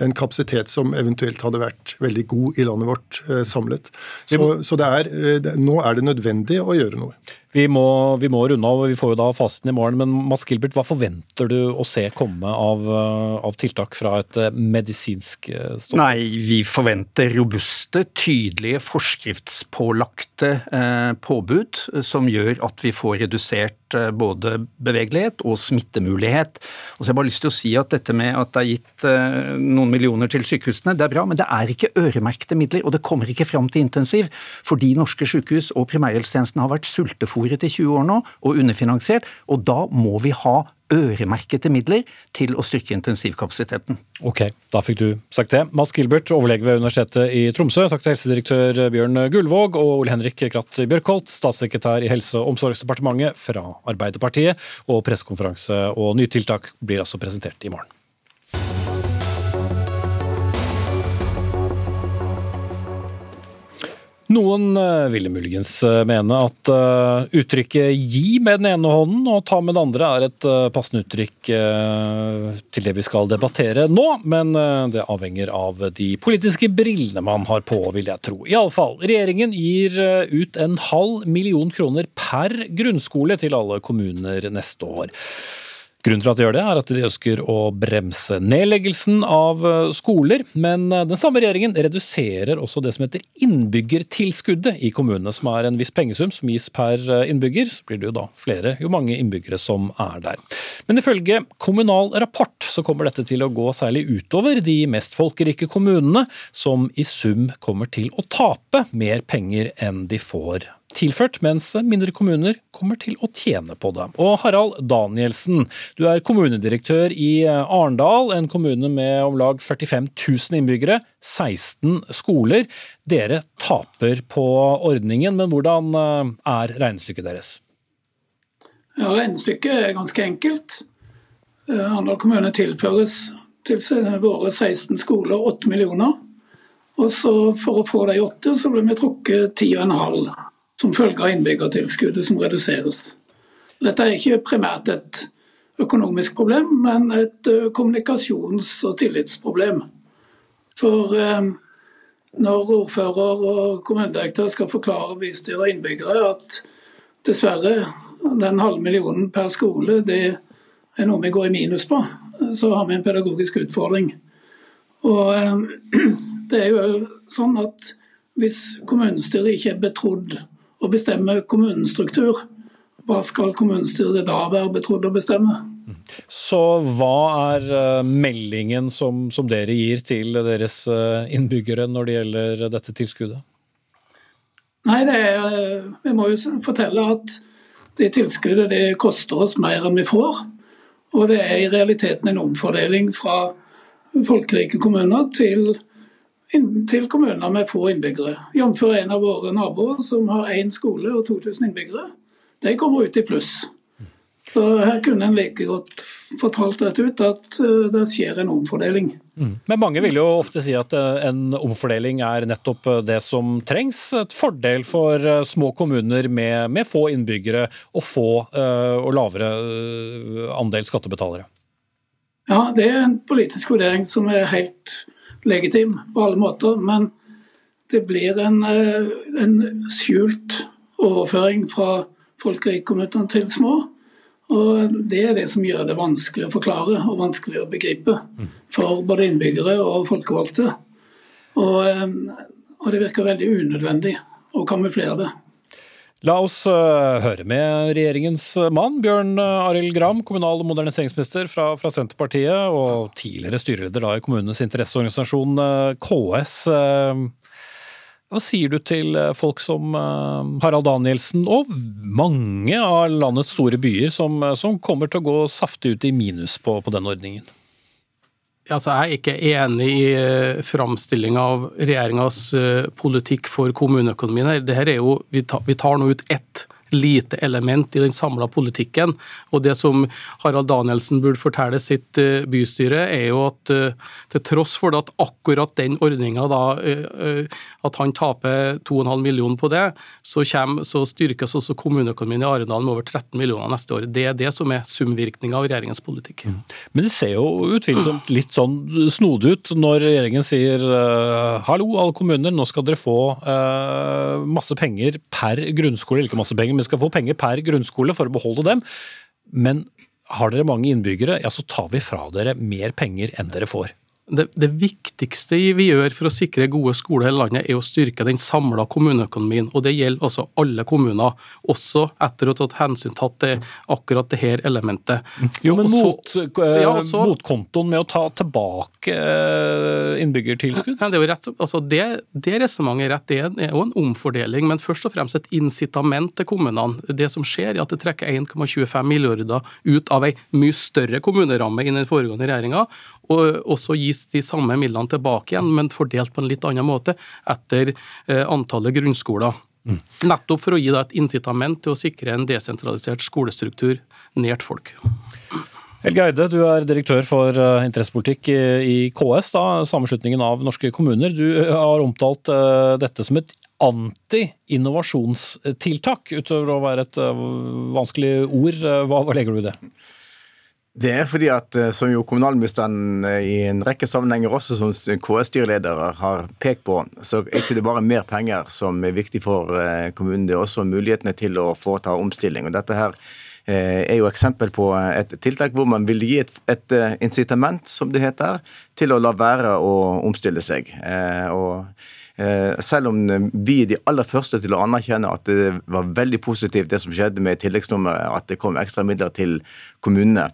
en kapasitet som eventuelt hadde vært veldig god i landet vårt samlet. Så, så er, nå er det nødvendig å gjøre noe. Vi må, vi må, runde av, vi får jo da fasiten i morgen. Men Mads Gilbert, hva forventer du å se komme av, eh, av tiltak fra et eh, medisinsk eh, ståsted? Nei, vi forventer robuste, tydelige, forskriftspålagte eh, påbud som gjør at vi får redusert både bevegelighet og smittemulighet. Og så har jeg bare lyst til å si at dette med at det er gitt eh, noen millioner til sykehusene, det er bra, men det er ikke øremerkede midler, og det kommer ikke fram til intensiv, fordi norske sykehus og primærhelsetjenesten har vært sultefòret kontoret i 20 år nå, og underfinansiert. Og da må vi ha øremerkede midler til å styrke intensivkapasiteten. Ok, da fikk du sagt det. Mads Gilbert, overlege ved Universitetet i Tromsø. Takk til helsedirektør Bjørn Gullvåg og Ole Henrik Kratt Bjørkholt, statssekretær i Helse- og omsorgsdepartementet fra Arbeiderpartiet. Og pressekonferanse og nye tiltak blir altså presentert i morgen. Noen eh, ville muligens eh, mene at eh, uttrykket 'gi med den ene hånden og ta med den andre' er et passende uttrykk til det vi skal debattere nå, men det avhenger av de politiske brillene man har på, vil jeg tro. Iallfall, regjeringen gir ut en halv million kroner per grunnskole til alle kommuner neste år. Grunnen til at de gjør det, er at de ønsker å bremse nedleggelsen av eh, skoler. Men eh, den samme regjeringen reduserer også det som heter innbyggertilskuddet i kommunene, som er en viss pengesum som gis per eh, innbygger. Så blir det jo da flere jo mange innbyggere som er der. Men ifølge Kommunal Rapport så kommer dette til å gå særlig utover de mest folkerike kommunene, som i sum kommer til å tape mer penger enn de får tilført, mens mindre kommuner kommer til å tjene på det. Og Harald Danielsen, du er kommunedirektør i Arendal, en kommune med om lag 45 000 innbyggere, 16 skoler. Dere taper på ordningen, men hvordan eh, er regnestykket deres? Ja, Regnestykket er ganske enkelt. Eh, Arendal kommune tilføres til våre 16 skoler 8 millioner. Og så For å få de åtte, så blir vi trukket 10,5 som følge av innbyggertilskuddet som reduseres. Dette er ikke primært et økonomisk problem, men et kommunikasjons- og tillitsproblem. For eh, når ordfører og kommunedirektør skal forklare bystyret og innbyggere at dessverre, den halve millionen per skole det er noe vi går i minus på, så har vi en pedagogisk utfordring. Og eh, det er jo sånn at hvis kommunestyret ikke er betrodd å bestemme kommunens struktur. Hva skal kommunestyret da være betrodd å bestemme? Så hva er eh, meldingen som, som, dere gir til deres eh, innbyggere når det gjelder dette tilskuddet? Nei, er, eh, Vi må jo fortelle at det tilskuddet det koster oss mer enn vi får. Og det er i realiteten en omfordeling fra folkerike kommuner til til kommuner med få innbyggere. Jf. en av våre naboer som har én skole og 2000 innbyggere. De kommer ut i pluss. Så her kunne en like godt fortalt rett ut at eh, det skjer en omfordeling. Mm. Men mange vil jo ofte si at eh, en omfordeling er nettopp eh, det som trengs. Et fordel for små kommuner med, med få innbyggere og få og lavere andel skattebetalere. Ja, det er en politisk vurdering som er helt legitim på alle måter. Men det blir en, eh, en skjult overføring fra folkerikkommunene til små. Og Det er det som gjør det vanskelig å forklare og vanskelig å begripe for både innbyggere og folkevalgte. Og, eh, og det virker veldig unødvendig å kamuflere det. La oss uh, høre med regjeringens mann, Bjørn uh, Arild Gram, kommunal- og moderniseringsminister fra, fra, Senterpartiet, og tidligere styreleder da, i kommunenes interesseorganisasjon KS. Hva sier du til folk som Harald Danielsen og mange av landets store byer som, som kommer til å gå saftig ut i minus på, på den ordningen? Altså, jeg er ikke enig i uh, framstillinga av regjeringas uh, politikk for kommuneøkonomien. Dette er jo, vi, tar, vi tar nå ut ett lite element i den samla politikken. Og det som Harald Danielsen burde fortelle sitt eh, bystyre, er jo at eh, til tross for at akkurat den ordninga at han taper 2,5 millioner på det, så, kommer, så styrkes også kommuneøkonomien i Arendal med over 13 millioner neste år. Det er det som er sumvirkninga av regjeringens politikk. Mm. Men det ser jo utvilsomt litt sånn snodig ut når regjeringen sier hallo alle kommuner, nå skal dere få masse penger per grunnskole, ikke masse penger, men skal få penger per grunnskole for å beholde dem. Men har dere mange innbyggere, ja så tar vi fra dere mer penger enn dere får det, det, viktigste vi gjør for å sikre gode skoler i hele landet, er å styrke den samla kommuneøkonomien. og Det gjelder altså alle kommuner, også etter å ha tatt hensyn til akkurat dette elementet. Jo, men mot, ja, eh, også, motkontoen med å ta tilbake eh, innbyggertilskudd? Ja, det er jo rett, altså det, det resonnementet er rett. Det er jo en omfordeling, men først og fremst et incitament til kommunene. Det som skjer, er at det trekker 1,25 milliarder ut av ei mye større kommuneramme enn den foregående regjeringa, og også gis de samme midlene tilbake igjen, men fordelt på en litt annen måte etter eh, antallet grunnskoler. Mm. Nettopp for å gi deg et incitament til å sikre en desentralisert skolestruktur nært folk. Helge Eide, du er direktør for eh, interessepolitikk i KS, da, sammenslutningen av norske kommuner. Du eh, har omtalt dette som et anti-innovasjonstiltak, utover å være et vanskelig ord. Hva, hva legger du i det? Det er fordi at, eh, som jo kommunalministeren eh, i en rekke sammenhenger også som KS-styreledere har pekt på, så er ikke det bare mer penger som er viktig for eh, kommunen, det er også mulighetene til å foreta omstilling. Og dette her er jo eksempel på et tiltak hvor man vil gi et, et incitament, som det heter, til å la være å omstille seg. Og selv om vi er de aller første til å anerkjenne at det var veldig positivt det som skjedde med tilleggsnummeret, at det kom ekstra midler til kommunene,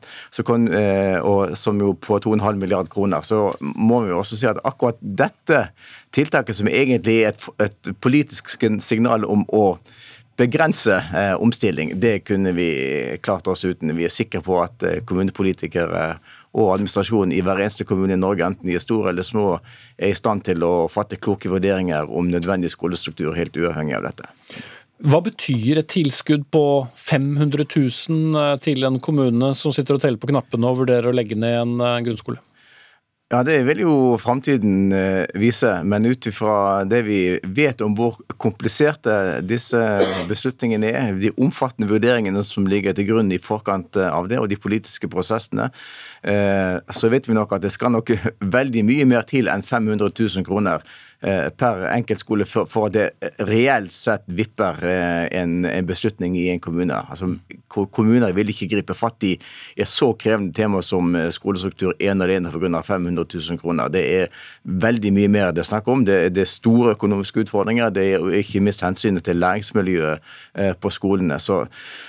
kom, eh, som jo på 2,5 milliard kroner, så må vi også si at akkurat dette tiltaket, som egentlig er et, et politisk signal om å begrense eh, omstilling, det kunne vi klart oss uten. Vi er sikre på at eh, kommunepolitikere og administrasjonen i hver eneste kommune i Norge, enten de er store eller små, er i stand til å fatte kloke vurderinger om nødvendig skolestruktur, helt uavhengig av dette. Hva betyr et tilskudd på 500 000 eh, til en kommune som sitter og teller på knappene og vurderer å legge ned en eh, grunnskole? Ja, Det vil jo framtiden eh, vise. Men ut ifra det vi vet om hvor kompliserte disse beslutningene er, de omfattende vurderingene som ligger til grunn i forkant eh, av det, og de politiske prosessene, eh, så vet vi nok at det skal nok veldig mye mer til enn 500 000 kroner per enkeltskole for, for at det reelt sett vipper eh, en, en, beslutning i en kommune. Altså, kommuner vil ikke gripe fatt i et så krevende tema som eh, skolestruktur ene og alene pga. 500 000 kroner. Det er veldig mye mer det er snakk om. Det, det, er store økonomiske utfordringer. Det er ikke minst hensynet til læringsmiljøet på skolene. Så,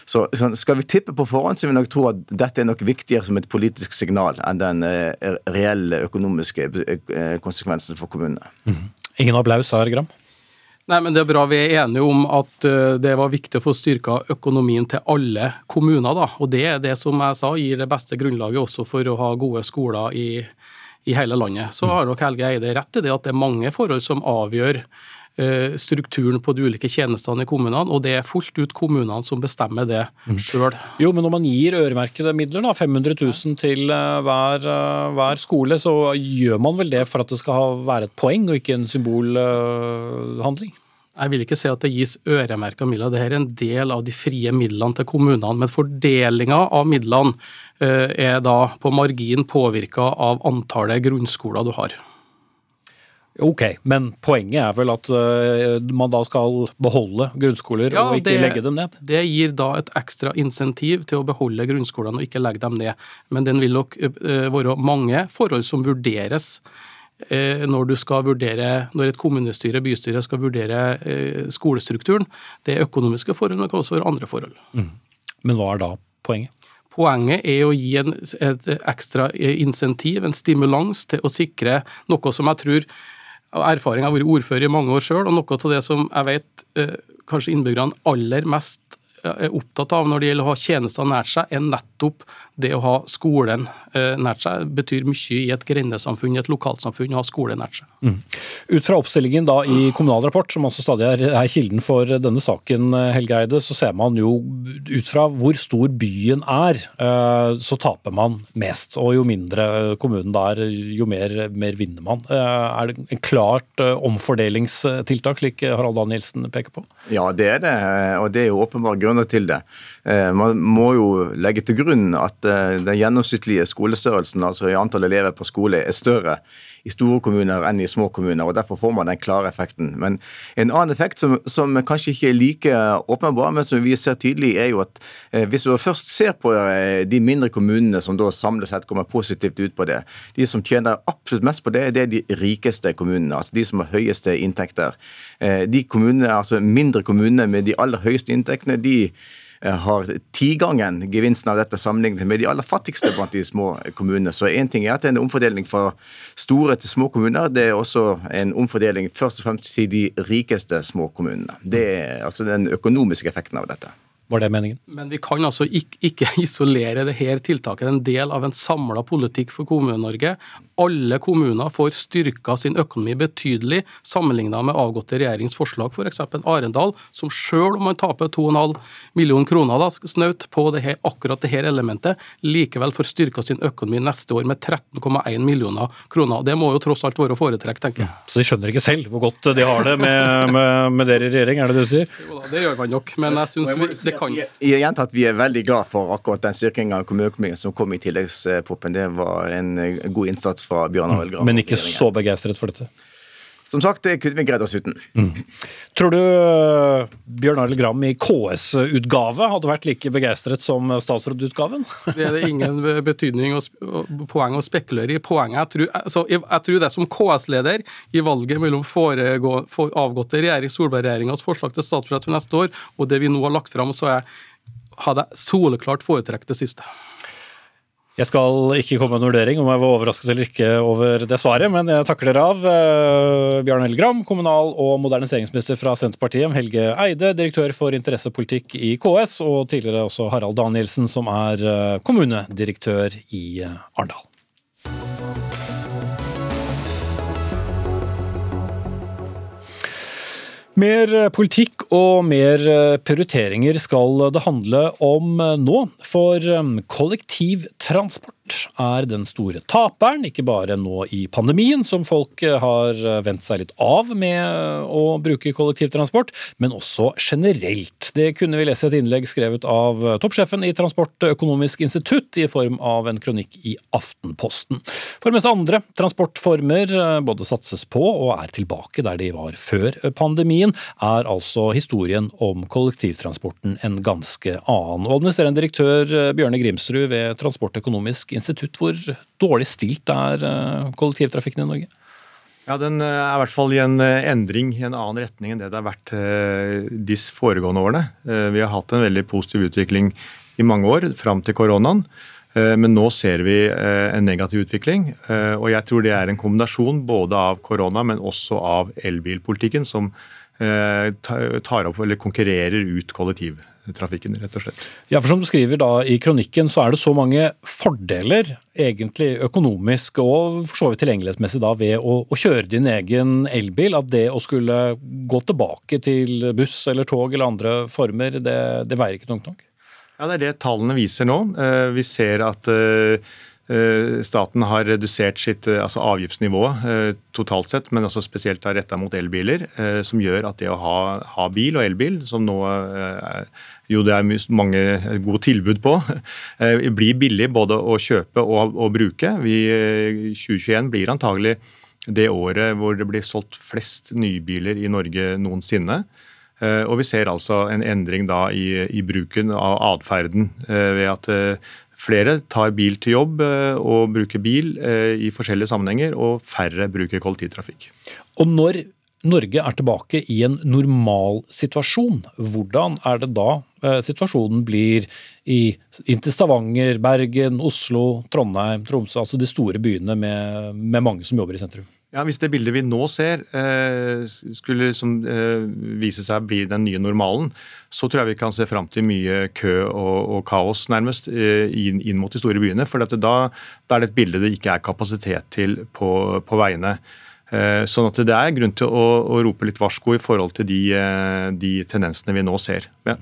så, skal vi tippe på forhånd, så vil jeg nok tro at dette er nok viktigere som et politisk signal enn den reelle økonomiske konsekvensen for kommunene. Mm -hmm. Ingen applaus her, Gram? Nei, men Det er bra vi er enige om at eh, det var viktig å få styrka økonomien til alle kommuner. da, og Det er det som jeg sa gir det beste grunnlaget også for å ha gode skoler i, i hele landet. Så har nok Helge Eide rett i det at det er mange forhold som avgjør strukturen på de ulike tjenestene i kommunene, og det er fullt ut kommunene som bestemmer det mm. sjøl. Jo, men når man gir øremerkede midler, da, 500 000 til eh, hver, eh, hver, skole, så gjør man vel det for at det skal være et poeng og ikke en symbolhandling? Jeg vil ikke si at det gis øremerka midler, dette er en del av de frie midlene til kommunene. Men fordelinga av midlene er da på margin påvirka av antallet grunnskoler du har. Ok, men poenget er vel at uh, man da skal beholde grunnskoler ja, og ikke det, legge dem ned? Det gir da et ekstra insentiv til å beholde grunnskolene og ikke legge dem ned. Men den vil nok uh, være mange forhold som vurderes uh, når, vurdere, når et kommunestyre, bystyre, skal vurdere skolestrukturen. Det er økonomiske forhold, men det kan også være andre forhold. Mm. Men hva er da poenget? Poenget er å gi en, et ekstra insentiv, en stimulans til å sikre noe som jeg tror erfaring. Jeg har vært ordfører i mange år sjøl, og noe av det som jeg vet eh, kanskje innbyggerne aller mest er opptatt av når det gjelder å ha tjenester nært seg, er nettopp det å ha skolen eh, nært seg. Betyr mye i et grendesamfunn, i et lokalsamfunn, å ha skole nært seg. Mm. Ut fra oppstillingen da i Kommunal Rapport, som også stadig er, er kilden for denne saken, Helgeide, Helge Eide, så ser man jo ut fra hvor stor byen er, eh, så taper man mest. Og jo mindre kommunen da er, jo mer, mer vinner man. Er det en klart omfordelingstiltak, slik Harald Danielsen peker på? Ja, det er det, og det er jo åpenbare grunner til det. Man må jo legge til grunn at Eh, den gjennomsnittlige skolestørrelsen, altså i antall elever på skole, er større i store kommuner enn i små kommuner. og Derfor får man den klare effekten. Men en annen effekt som, som kanskje ikke er like åpenbar, men som vi ser tydelig, er jo at eh, hvis du først ser på eh, de mindre kommunene som da samlet sett kommer positivt ut på det, de som tjener absolutt mest på det, det er de rikeste kommunene. altså De som har høyeste inntekter. Eh, de kommunene, altså mindre kommunene med de aller høyeste inntektene, de Eh, har tigangen gevinsten av dette sammenlignet med de aller fattigste blant de små kommunene. Så én ting er at det er en omfordeling fra store til små kommuner. Det er også en omfordeling først og fremst til de rikeste små kommunene. Det er altså den økonomiske effekten av dette. Var det meningen? Men vi kan altså ikke, ikke isolere dette tiltaket. Det er en del av en samla politikk for Kommune-Norge. Alle kommuner får styrka sin økonomi betydelig sammenlignet med avgåtte regjerings forslag, f.eks. Arendal, som sjøl om man taper 2,5 millioner kroner da, snaut på det her, akkurat dette elementet, likevel får styrka sin økonomi neste år med 13,1 millioner kroner. Det må jo tross alt være å foretrekke, tenker jeg. Så de skjønner ikke selv hvor godt de har det med, med, med dere i regjering, er det det du sier? Jo da, det gjør man nok, men jeg syns det kan Jeg gjentar at vi er veldig glad for akkurat den styrkingen av kommuneøkonomien som kom i tilleggsproppen. Det var en god innsats fra Bjørn Arild Gram. Men ikke så begeistret for dette? Som sagt, det kunne vi greid oss uten. Mm. Tror du uh, Bjørn Arild Gram i KS-utgave hadde vært like begeistret som statsrådutgaven? det er det ingen betydning og poeng å spekulere i. Poenget, jeg tror, altså, jeg, jeg tror det som KS-leder i valget mellom foregå, for avgåtte regjering, Solberg-regjeringas forslag til statsbudsjett for neste år, og det vi nå har lagt fram, så jeg, hadde jeg soleklart foretrukket det siste. Jeg skal ikke komme med en vurdering om jeg var overrasket eller ikke over det svaret, men jeg takker dere av. Bjørn Helge Gram, kommunal- og moderniseringsminister fra Senterpartiet, Helge Eide, direktør for interessepolitikk i KS, og tidligere også Harald Danielsen, som er eh, kommunedirektør i eh, Arendal. Mer eh, politikk og mer eh, prioriteringer skal det handle om eh, nå. For kollektivtransport er den store taperen, ikke bare nå i pandemien, som folk har vent seg litt av med å bruke kollektivtransport, men også generelt. Det kunne vi lese et innlegg skrevet av toppsjefen i Transportøkonomisk institutt i form av en kronikk i Aftenposten. For mens andre transportformer både satses på og er tilbake der de var før pandemien, er altså historien om kollektivtransporten en ganske annen. Og administrerende direktør eh, Bjørne Grimsrud ved Transportøkonomisk institutt, hvor dårlig stilt er eh, kollektivtrafikken i Norge? Ja, Den eh, er i hvert fall i en endring i en annen retning enn det det har vært de foregående årene. Vi har hatt en veldig positiv utvikling i mange år, fram til koronaen. Men nå ser vi en negativ utvikling. Og jeg tror det er en kombinasjon både av korona, men også av elbilpolitikken, som Eh, tar opp eller konkurrerer ut kollektivtrafikken, rett og slett. Ja, for Som du skriver da i kronikken, så er det så mange fordeler, egentlig økonomisk og for så vidt tilgjengelighetsmessig, da, ved å, å, kjøre din egen elbil, at det å skulle gå tilbake til buss eller tog eller andre former, det, det veier ikke tungt nok? Ja, Det er det tallene viser nå. Eh, vi ser at eh, Eh, staten har redusert sitt altså avgiftsnivå totalt sett, men også spesielt retta mot elbiler, som gjør at det å ha, ha bil og elbil, som nå jo det er mange gode tilbud på, blir billig både å kjøpe og å bruke. Vi, 2021 blir antagelig det året hvor det blir solgt flest nybiler i Norge noensinne. Og vi ser altså en endring da i, i bruken av atferden ved at Flere tar bil til jobb eh, og bruker bil eh, i forskjellige sammenhenger, og færre bruker kollektivtrafikk. Og når Norge er tilbake i en normal situasjon, hvordan er det da eh, situasjonen blir i, inntil Stavanger, Bergen, Oslo, Trondheim, Tromsø, altså de store byene med, med mange som jobber i sentrum? Ja, Hvis det bildet vi nå ser eh, skulle som, eh, vise seg å bli den nye normalen, så tror jeg vi kan se fram til mye kø og, og kaos, nærmest, inn, inn, mot de store byene. For da, da, er det et bilde det ikke er kapasitet til på, på veiene. Sånn at det er grunn til å, å rope litt varsko i forhold til de, de tendensene vi nå ser. Ja.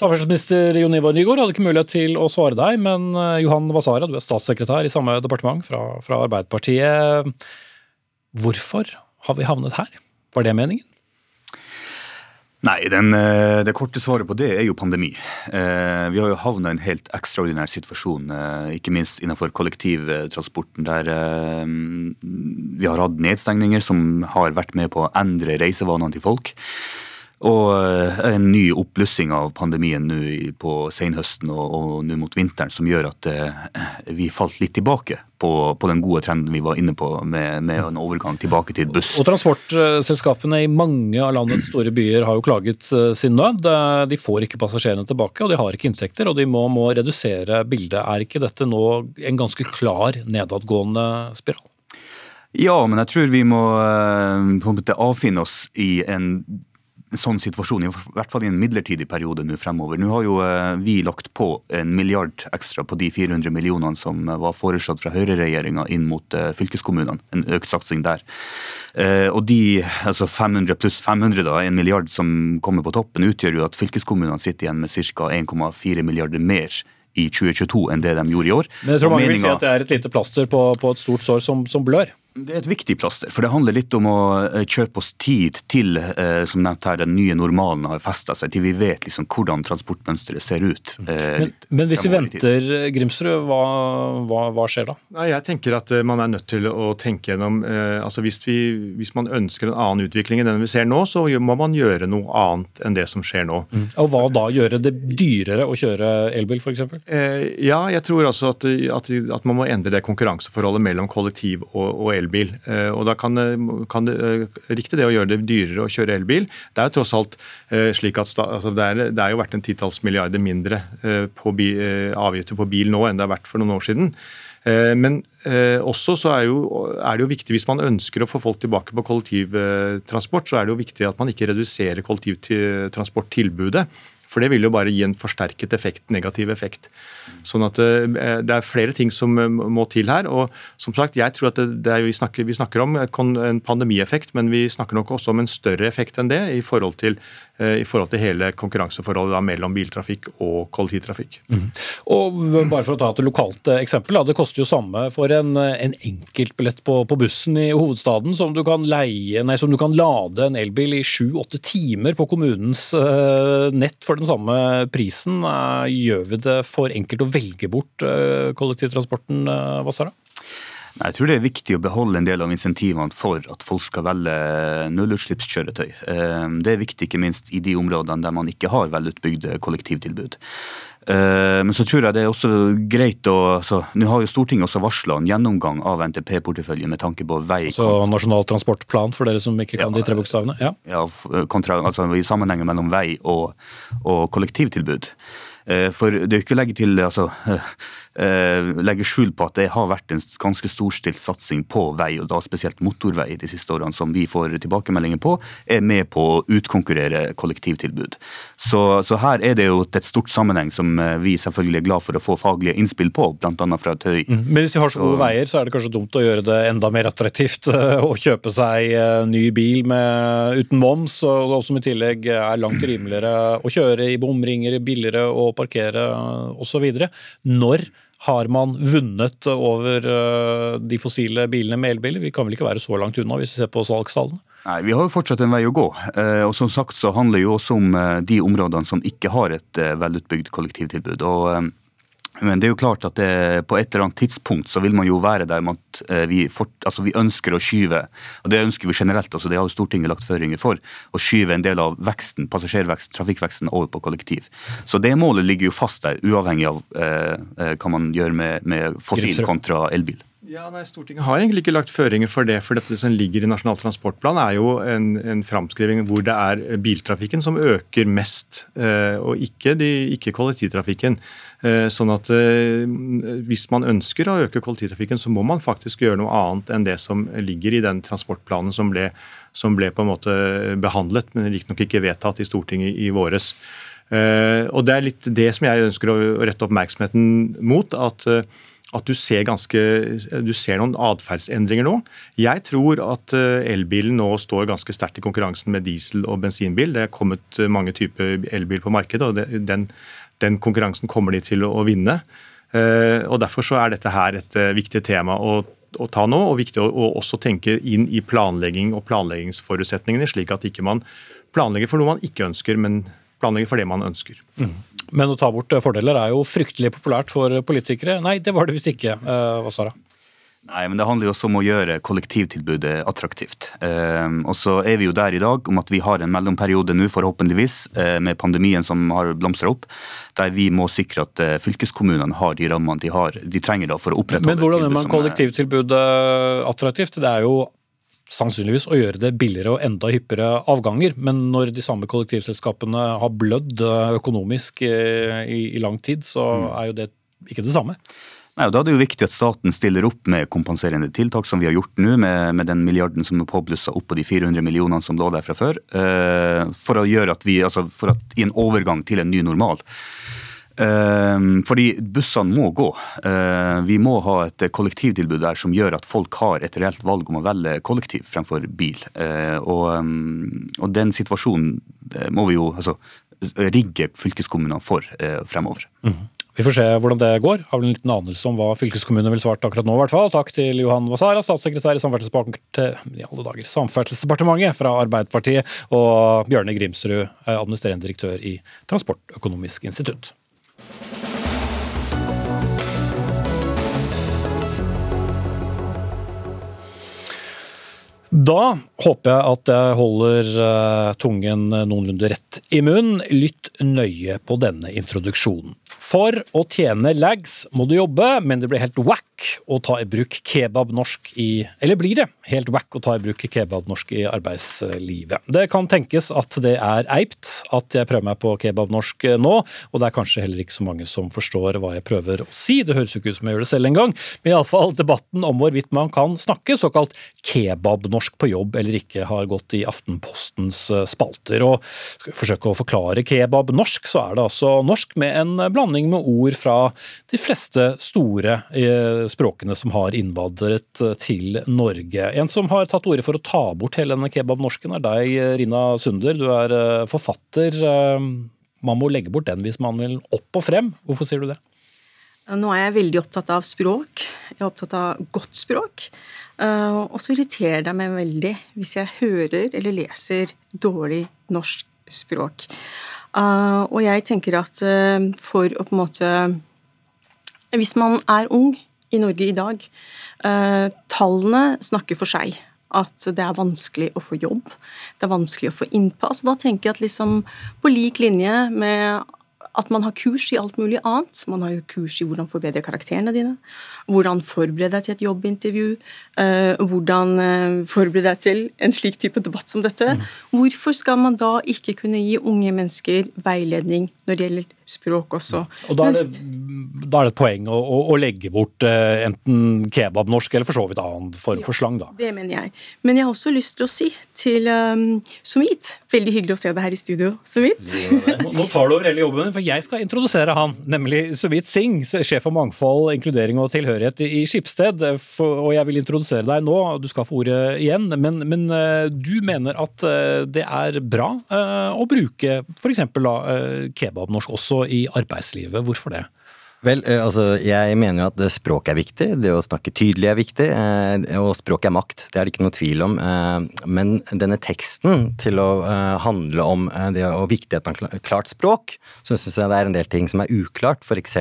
Samferdselsminister Jon Ivar Nygaard hadde ikke mulighet til å svare deg, men Johan Vasara, du er statssekretær i samme departement fra, fra Arbeiderpartiet. Hvorfor har vi havnet her? Var det meningen? Nei, den, eh, Det korte svaret på det er jo pandemi. Eh, vi har jo havna i en helt ekstraordinær situasjon, eh, ikke minst innenfor kollektivtransporten, der vi har hatt nedstengninger som har vært med på å endre reisevanene til folk. Og eh, en ny oppblussing av pandemien nå på senhøsten og, og nå mot vinteren som gjør at eh, vi falt litt tilbake på, på, den gode trenden vi var inne på med, med, en overgang tilbake til buss. Og Transportselskapene i mange av landets store byer har jo klaget eh, sin nød. De får ikke passasjerene tilbake, og de har ikke inntekter, og de må, må redusere bildet. Er ikke dette nå en ganske klar nedadgående spiral? Ja, men jeg tror vi må måte avfinne oss i en sånn situasjon, i hvert fall i en midlertidig periode nå fremover. Nå har jo eh, vi lagt på en milliard ekstra på de 400 millionene som eh, var foreslått fra høyreregjeringa inn mot eh, fylkeskommunene. En økt satsing der. Og de altså 500 pluss 500, da, en milliard som kommer på toppen, utgjør jo at fylkeskommunene sitter igjen med ca. 1,4 milliarder mer i 2022 enn det de gjorde i år. Men jeg tror mange vil si at det er et lite plaster på, på et stort sår som, som blør? Det er et viktig plaster, for det handler litt om å eh, kjøpe oss tid til eh, som nevnt her, den nye normalen har festa seg, til vi vet liksom hvordan transportmønsteret ser ut. Eh, men, men, hvis vi venter, Grimsrud, hva, hva, hva, skjer da? Nei, jeg tenker at man er nødt til å tenke gjennom altså hvis, vi, hvis, man ønsker en annen utvikling enn den vi ser nå, så må man gjøre noe annet enn det som skjer nå. Mm. Og Hva da? Gjøre det dyrere å kjøre elbil, f.eks.? Eh, ja, jeg tror altså at, at, at, man må endre det konkurranseforholdet mellom kollektiv og, og elbil elbil. Eh, og da kan, kan det, eh, riktig det å gjøre det dyrere å kjøre elbil. Det er jo tross alt eh, slik at altså det, er, det er jo vært en titalls milliarder mindre på bi, avgifter på bil nå enn det har vært for noen år siden. Men også så er, jo, er, det jo viktig, hvis man ønsker å få folk tilbake på kollektivtransport, så er det jo viktig at man ikke reduserer kollektivtransporttilbudet. For det vil jo bare gi en forsterket effekt, negativ effekt. Sånn at eh, det er flere ting som eh, må til her. Og som sagt, jeg tror at det, det vi, snakker, vi, snakker, om en pandemieffekt, men vi snakker nok også om en større effekt enn det i forhold til, eh, i forhold til hele konkurranseforholdet da, mellom biltrafikk og kollektivtrafikk. Mm. Og bare for å ta et lokalt eksempel, da, Det koster jo samme for en, en enkeltbillett på, på, bussen i hovedstaden som du kan, leie, nei, som du kan lade en elbil i sju-åtte timer på kommunens uh, nett for den samme prisen. Uh, gjør vi det for enkelt å velge bort uh, kollektivtransporten, Vassara? Jeg tror det er viktig å beholde en del av insentivene for at folk skal velge nullutslippskjøretøy. Det er viktig ikke minst i de områdene der man ikke har velutbygde kollektivtilbud. Eh, men så tror jeg det er også greit å altså, Nå har jo Stortinget også varsla en gjennomgang av NTP-porteføljen med tanke på vei Altså Nasjonal transportplan, for dere som ikke kan ja, de tre bokstavene? Ja, ja kontra, altså i sammenhengen mellom vei og, og kollektivtilbud. Eh, for det er jo ikke å legge til altså, Eh, legger skjul på at det har vært en ganske storstilt satsing på vei, og da spesielt motorvei de siste årene, som vi får tilbakemeldinger på, er med på å utkonkurrere kollektivtilbud. Så, så her er det jo et stort sammenheng som eh, vi selvfølgelig er glad for å få faglige innspill på, bl.a. fra Tøy. Mm. Men hvis vi har så gode veier, så er det kanskje dumt å gjøre det enda mer attraktivt eh, å kjøpe seg ny bil med, uten moms, og som i tillegg er langt rimeligere å kjøre i bomringer, billigere å parkere osv. Når har man vunnet over eh, de fossile bilene med elbiler? Vi kan vel ikke være så langt unna hvis vi ser på salgstallene? Nei, Vi har jo fortsatt en vei å gå. Eh, og som sagt så handler det jo også om eh, de områdene som ikke har et velutbygd kollektivtilbud. Og men det er jo klart at det, på et eller annet tidspunkt så vil man jo være der med at eh, vi, for, altså vi ønsker å skyve, og det ønsker vi generelt, altså det har jo Stortinget lagt føringer for, å skyve en del av veksten, passasjerveksten, trafikkveksten over på kollektiv. Så det målet ligger jo fast der, uavhengig av eh, eh hva man gjør med, med fossil kontra elbil. Ja, nei, Stortinget har egentlig ikke lagt føringer for det. for Dette som ligger i Nasjonal transportplan er jo en, en framskriving hvor det er biltrafikken som øker mest, eh, og ikke, de, ikke kollektivtrafikken. Eh, sånn at eh, Hvis man ønsker å øke kollektivtrafikken, så må man faktisk gjøre noe annet enn det som ligger i den transportplanen som ble, som ble på en måte behandlet, men riktignok ikke vedtatt i Stortinget i våres. Og Det er litt det som jeg ønsker å rette oppmerksomheten mot. at at du ser, ganske, du ser noen atferdsendringer nå. Jeg tror at eh, elbilen nå står ganske sterkt i konkurransen med diesel- og bensinbil. Det er kommet eh, mange typer elbil på markedet, og den, den, konkurransen kommer de til å vinne. Eh, og Derfor så er dette her et viktig tema å, å ta nå, og viktig å, å, også tenke inn i planlegging og planleggingsforutsetningene, slik at ikke man planlegger for noe man ikke ønsker, men planlegger for det man ønsker. Mm. Men å ta bort fordeler er jo fryktelig populært for politikere. Nei, det var det visst ikke. Hva sa du? Nei, men Det handler jo også om å gjøre kollektivtilbudet attraktivt. Eh, og så er vi jo der i dag om at vi har en mellomperiode nå, forhåpentligvis, eh, med pandemien som har blomstra opp, der vi må sikre at eh, fylkeskommunene har de rammene de har, de trenger da for å opprettholde Men hvordan gjør man kollektivtilbudet attraktivt? Det er jo sannsynligvis å gjøre det billigere og enda hyppigere avganger. Men når de samme kollektivselskapene har blødd eh, økonomisk eh, i, i lang tid, så mm. er jo det ikke det samme. Nei, og Da er det jo viktig at staten stiller opp med kompenserende tiltak, som vi har gjort nå, med, med den milliarden som er påblussa opp på de 400 millionene som lå der fra før. Eh, for å gjøre at vi, altså for at i en overgang til en ny normal. Ehm, fordi bussene må gå. Ehm, vi må ha et kollektivtilbud der som gjør at folk har et reelt valg om å velge kollektiv fremfor bil. Ehm, og, og den situasjonen eh, må vi jo altså, rigge fylkeskommunene for eh, fremover. Mm. Vi får se hvordan det går. Har vel en liten anelse om hva fylkeskommunene vil svart akkurat nå. I hvert fall. Takk til Johan Wasara, statssekretær i Samferdselsdepartementet, Samferdselsdepartementet fra Arbeiderpartiet, og Bjørne Grimsrud, administrerende direktør i Transportøkonomisk institutt. Da håper jeg at jeg holder uh, tungen noenlunde rett i munnen. Lytt nøye på denne introduksjonen. For å tjene lags må du jobbe, men det blir helt wack å ta i bruk kebabnorsk i Eller blir det helt wack å ta i bruk kebabnorsk i arbeidslivet? Det kan tenkes at det er eipt at jeg prøver meg på kebabnorsk nå, og det er kanskje heller ikke så mange som forstår hva jeg prøver å si. Det høres jo ikke ut som jeg gjør det selv engang, men iallfall debatten om hvorvidt man kan snakke såkalt kebabnorsk på jobb eller ikke, har gått i Aftenpostens spalter. Og skal vi forsøke å forklare kebabnorsk, så er det altså norsk med en blanding med ord fra de fleste store eh, språkene som har innvandret eh, til Norge. En som har tatt ordet for å ta bort hele denne kebabnorsken, er deg, Rina Sunder. Du er eh, forfatter. Eh, man må legge bort den hvis man vil opp og frem. Hvorfor sier du det? Nå er jeg veldig opptatt av språk. Jeg er opptatt av godt språk. Og så irriterer det meg veldig hvis jeg hører eller leser dårlig norsk språk. Og jeg tenker at for å på en måte Hvis man er ung, i Norge i dag. Eh, tallene snakker for seg. At det er vanskelig å få jobb, det er vanskelig å få innpass. Da tenker jeg at liksom på lik linje med at man har kurs i alt mulig annet. Man har jo kurs i hvordan forbedre karakterene dine, hvordan forberede deg til et jobbintervju, uh, hvordan uh, forberede deg til en slik type debatt som dette. Mm. Hvorfor skal man da ikke kunne gi unge mennesker veiledning når det gjelder språk også. Og Da er det, da er det et poeng å, å, å legge bort uh, enten kebabnorsk eller for så vidt annen form for slang, da. Det mener jeg. Men jeg har også lyst til å si til um, Sumit Veldig hyggelig å se deg her i studio, Sumit. Nå tar du over hele jobben, for jeg skal introdusere han, nemlig Sumit Singh, sjef for mangfold, inkludering og tilhørighet i Skipsted. Og jeg vil introdusere deg nå, du skal få ordet igjen. Men, men uh, du mener at uh, det er bra å bruke f.eks. kebabnorsk også i arbeidslivet. Hvorfor det? Vel, eh, altså, Jeg mener jo at språk er viktig. Det å snakke tydelig er viktig. Eh, og språk er makt. Det er det ikke noe tvil om. Eh, men denne teksten til å handle om det og viktigheten av klart språk, så syns jeg det er en del ting som er uklart. F.eks.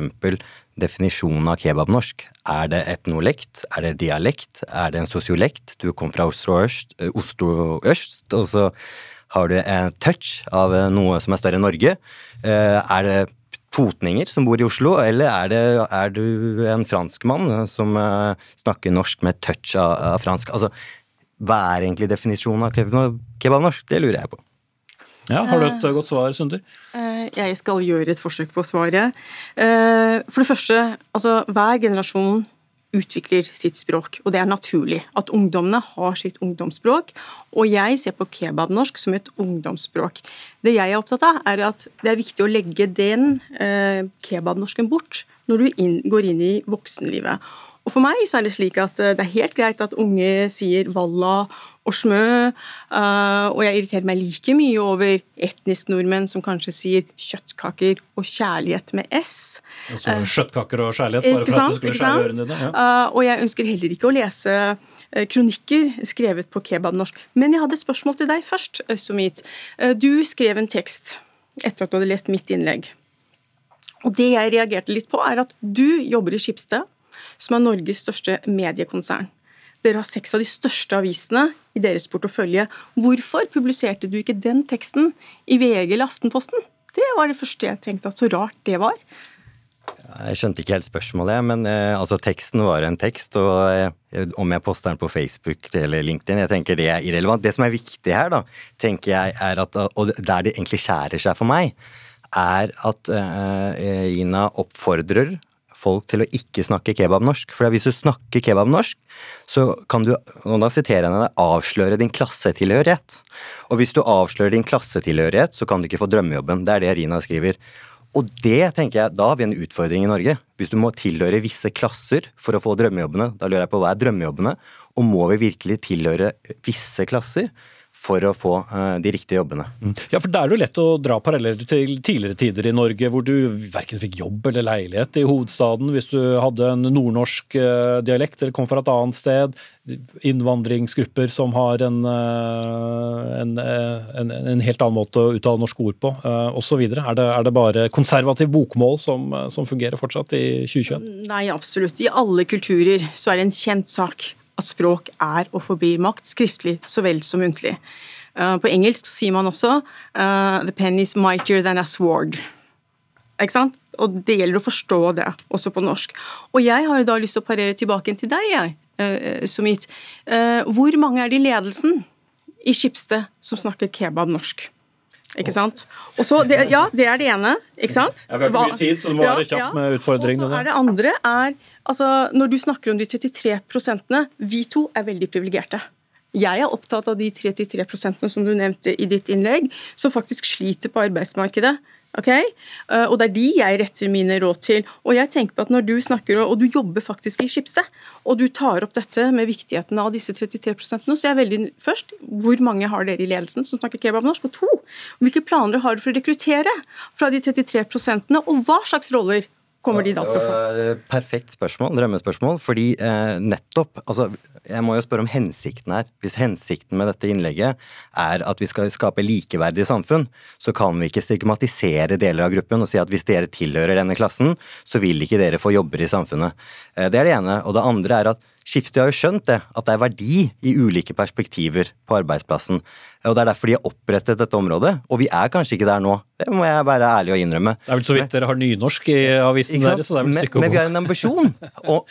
definisjonen av kebabnorsk. Er det etnolekt? Er det dialekt? Er det en sosiolekt? Du kom fra Oslo øst, Oslo øst og så har du en touch av noe som er større enn Norge. Er det totninger som bor i Oslo, eller er, det, er du en franskmann som uh, snakker norsk med touch av, av, fransk? Altså, hva er egentlig definisjonen av kebabnorsk? Det lurer jeg på. Ja, Har du et uh, godt svar, Sunder? Uh, jeg skal gjøre et forsøk på å svare. For det første, altså hver generasjon utvikler sitt språk, og det er naturlig at ungdommene har sitt ungdomsspråk. Og jeg ser på kebabnorsk som et ungdomsspråk. Det jeg er opptatt av, er at det er viktig å legge den eh, kebabnorsken bort når du inn, går inn i voksenlivet. Og For meg så er det slik at eh, det er helt greit at unge sier valla og smø, uh, og jeg irriterer meg like mye over etnisk nordmenn som kanskje sier kjøttkaker og kjærlighet med S. Altså uh, kjøttkaker og kjærlighet, bare for sant, at du skulle skjære ørene dine? Ja. Og jeg ønsker heller ikke å lese kronikker skrevet på kebabnorsk. Men jeg hadde et spørsmål til deg først, Øysomit. Du skrev en tekst etter at du hadde lest mitt innlegg. Og det jeg reagerte litt på, er at du jobber i Skipsted som er Norges største mediekonsern. Dere har seks av de største avisene i deres portefølje. Hvorfor publiserte du ikke den teksten i VG eller Aftenposten? Det var det første jeg tenkte at så rart det var. Jeg skjønte ikke helt spørsmålet, men eh, altså, teksten var en tekst. Og eh, om jeg poster den på Facebook eller LinkedIn, jeg tenker det er irrelevant. Det som er viktig her, da, tenker jeg er at, og der det egentlig skjærer seg for meg, er at eh, Ina oppfordrer folk til å ikke snakke kebabnorsk. For hvis du snakker kebabnorsk, så kan du, og da siterer jeg henne, avsløre din klassetilhørighet. Og hvis du avslører din klassetilhørighet, så kan du ikke få drømmejobben. Det er det Rina skriver. Og det tenker jeg, da har vi en utfordring i Norge. Hvis du må tilhøre visse klasser for å få drømmejobbene, da lurer jeg på hva er drømmejobbene? Og må vi virkelig tilhøre visse klasser? For å få uh, de riktige jobbene. Mm. Ja, for Da er det jo lett å dra paralleller til tidligere tider i Norge, hvor du verken fikk jobb eller leilighet i hovedstaden hvis du hadde en nordnorsk uh, dialekt eller kom fra et annet sted. Innvandringsgrupper som har en, uh, en, en, en helt annen måte å uttale norske ord på, osv. Er, det, er det bare konservativ bokmål som, som fungerer fortsatt i 2021? Nei, absolutt. I alle kulturer så er det en kjent sak at språk er og forblir makt, skriftlig så vel som muntlig. Uh, på engelsk sier man også uh, 'the pen is mightier than a sword'. Ikke sant? Og det gjelder å forstå det, også på norsk. Og jeg har jo da lyst til å parere tilbake til deg, jeg, uh, Sumit. hvor mange er det i ledelsen i Skipsted som snakker kebab-norsk? Ikke sant? Og så, det, ja, det er det ene. ikke sant? Ja, vi har ikke mye tid, så du må være kjapp med utfordringene. Og så er det andre er altså, Når du snakker om de 33 prosentene, vi to er veldig privilegerte. Jeg er opptatt av de 33 prosentene som du nevnte i ditt innlegg, som faktisk sliter på arbeidsmarkedet. Okay? Uh, og det er de jeg retter mine råd til. Og jeg tenker på at når du snakker, og du jobber faktisk i skipset, og du tar opp dette med viktigheten av disse 33% så er jeg veldig først hvor mange har dere i ledelsen som snakker kebabnorsk? Og to, hvilke planer har du for å rekruttere fra de 33% og hva slags roller kommer de da til å få? Perfekt spørsmål, drømmespørsmål. Fordi eh, nettopp altså, Jeg må jo spørre om hensikten her. Hvis hensikten med dette innlegget er at vi skal skape likeverdige samfunn, så kan vi ikke stigmatisere deler av gruppen og si at hvis dere tilhører denne klassen, så vil ikke dere få jobber i samfunnet. Eh, det er det ene. Og det andre er at Skipsted har jo skjønt det, at det er verdi i ulike perspektiver på arbeidsplassen. Og Det er derfor de har opprettet dette området. Og vi er kanskje ikke der nå. Det må jeg være ærlig og innrømme. Det er vel så vidt dere har nynorsk i avisen deres, så det er vel men, men vi har en ambisjon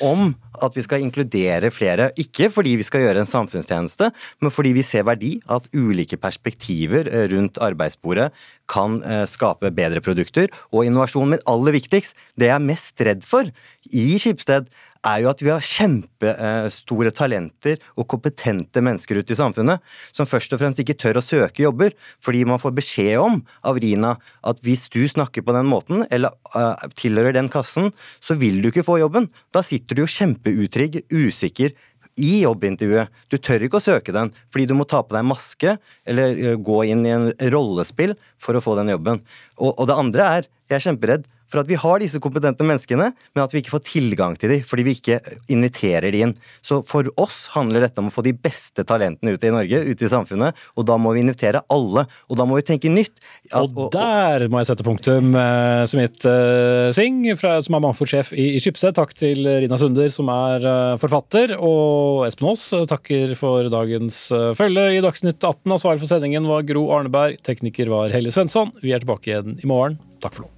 om at vi skal inkludere flere. Ikke fordi vi skal gjøre en samfunnstjeneste, men fordi vi ser verdi at ulike perspektiver eh, rundt arbeidsbordet kan eh, skape bedre produkter og innovasjon. Men aller viktigst, det jeg er mest redd for i Skipsted, er jo at vi har kjempestore talenter og kompetente mennesker ute i samfunnet som først og fremst ikke tør å søke jobber, fordi man får beskjed om av Rina at hvis du snakker på den måten, eller uh, tilhører den kassen, så vil du ikke få jobben. Da sitter du jo kjempeutrygg, usikker, i jobbintervjuet. Du tør ikke å søke den, fordi du må ta på deg maske eller gå inn i en rollespill for å få den jobben. Og, og det andre er, jeg er kjemperedd for at vi har disse kompetente menneskene, men at vi ikke får tilgang til dem fordi vi ikke inviterer dem inn. Så for oss handler dette om å få de beste talentene ute i Norge, ute i samfunnet, og da må vi invitere alle. Og da må vi tenke nytt. og, og, der må jeg sette punktum. Uh, Sumit uh, Singh, som er mangfoldsjef i, i Skipset, Takk til Rina Sunder, som er uh, forfatter. Og Espen Aas takker for dagens følge i Dagsnytt 18. Ansvarlig for sendingen var Gro Arneberg. Tekniker var Helle Svensson. Vi er tilbake igjen i morgen. Takk for nå.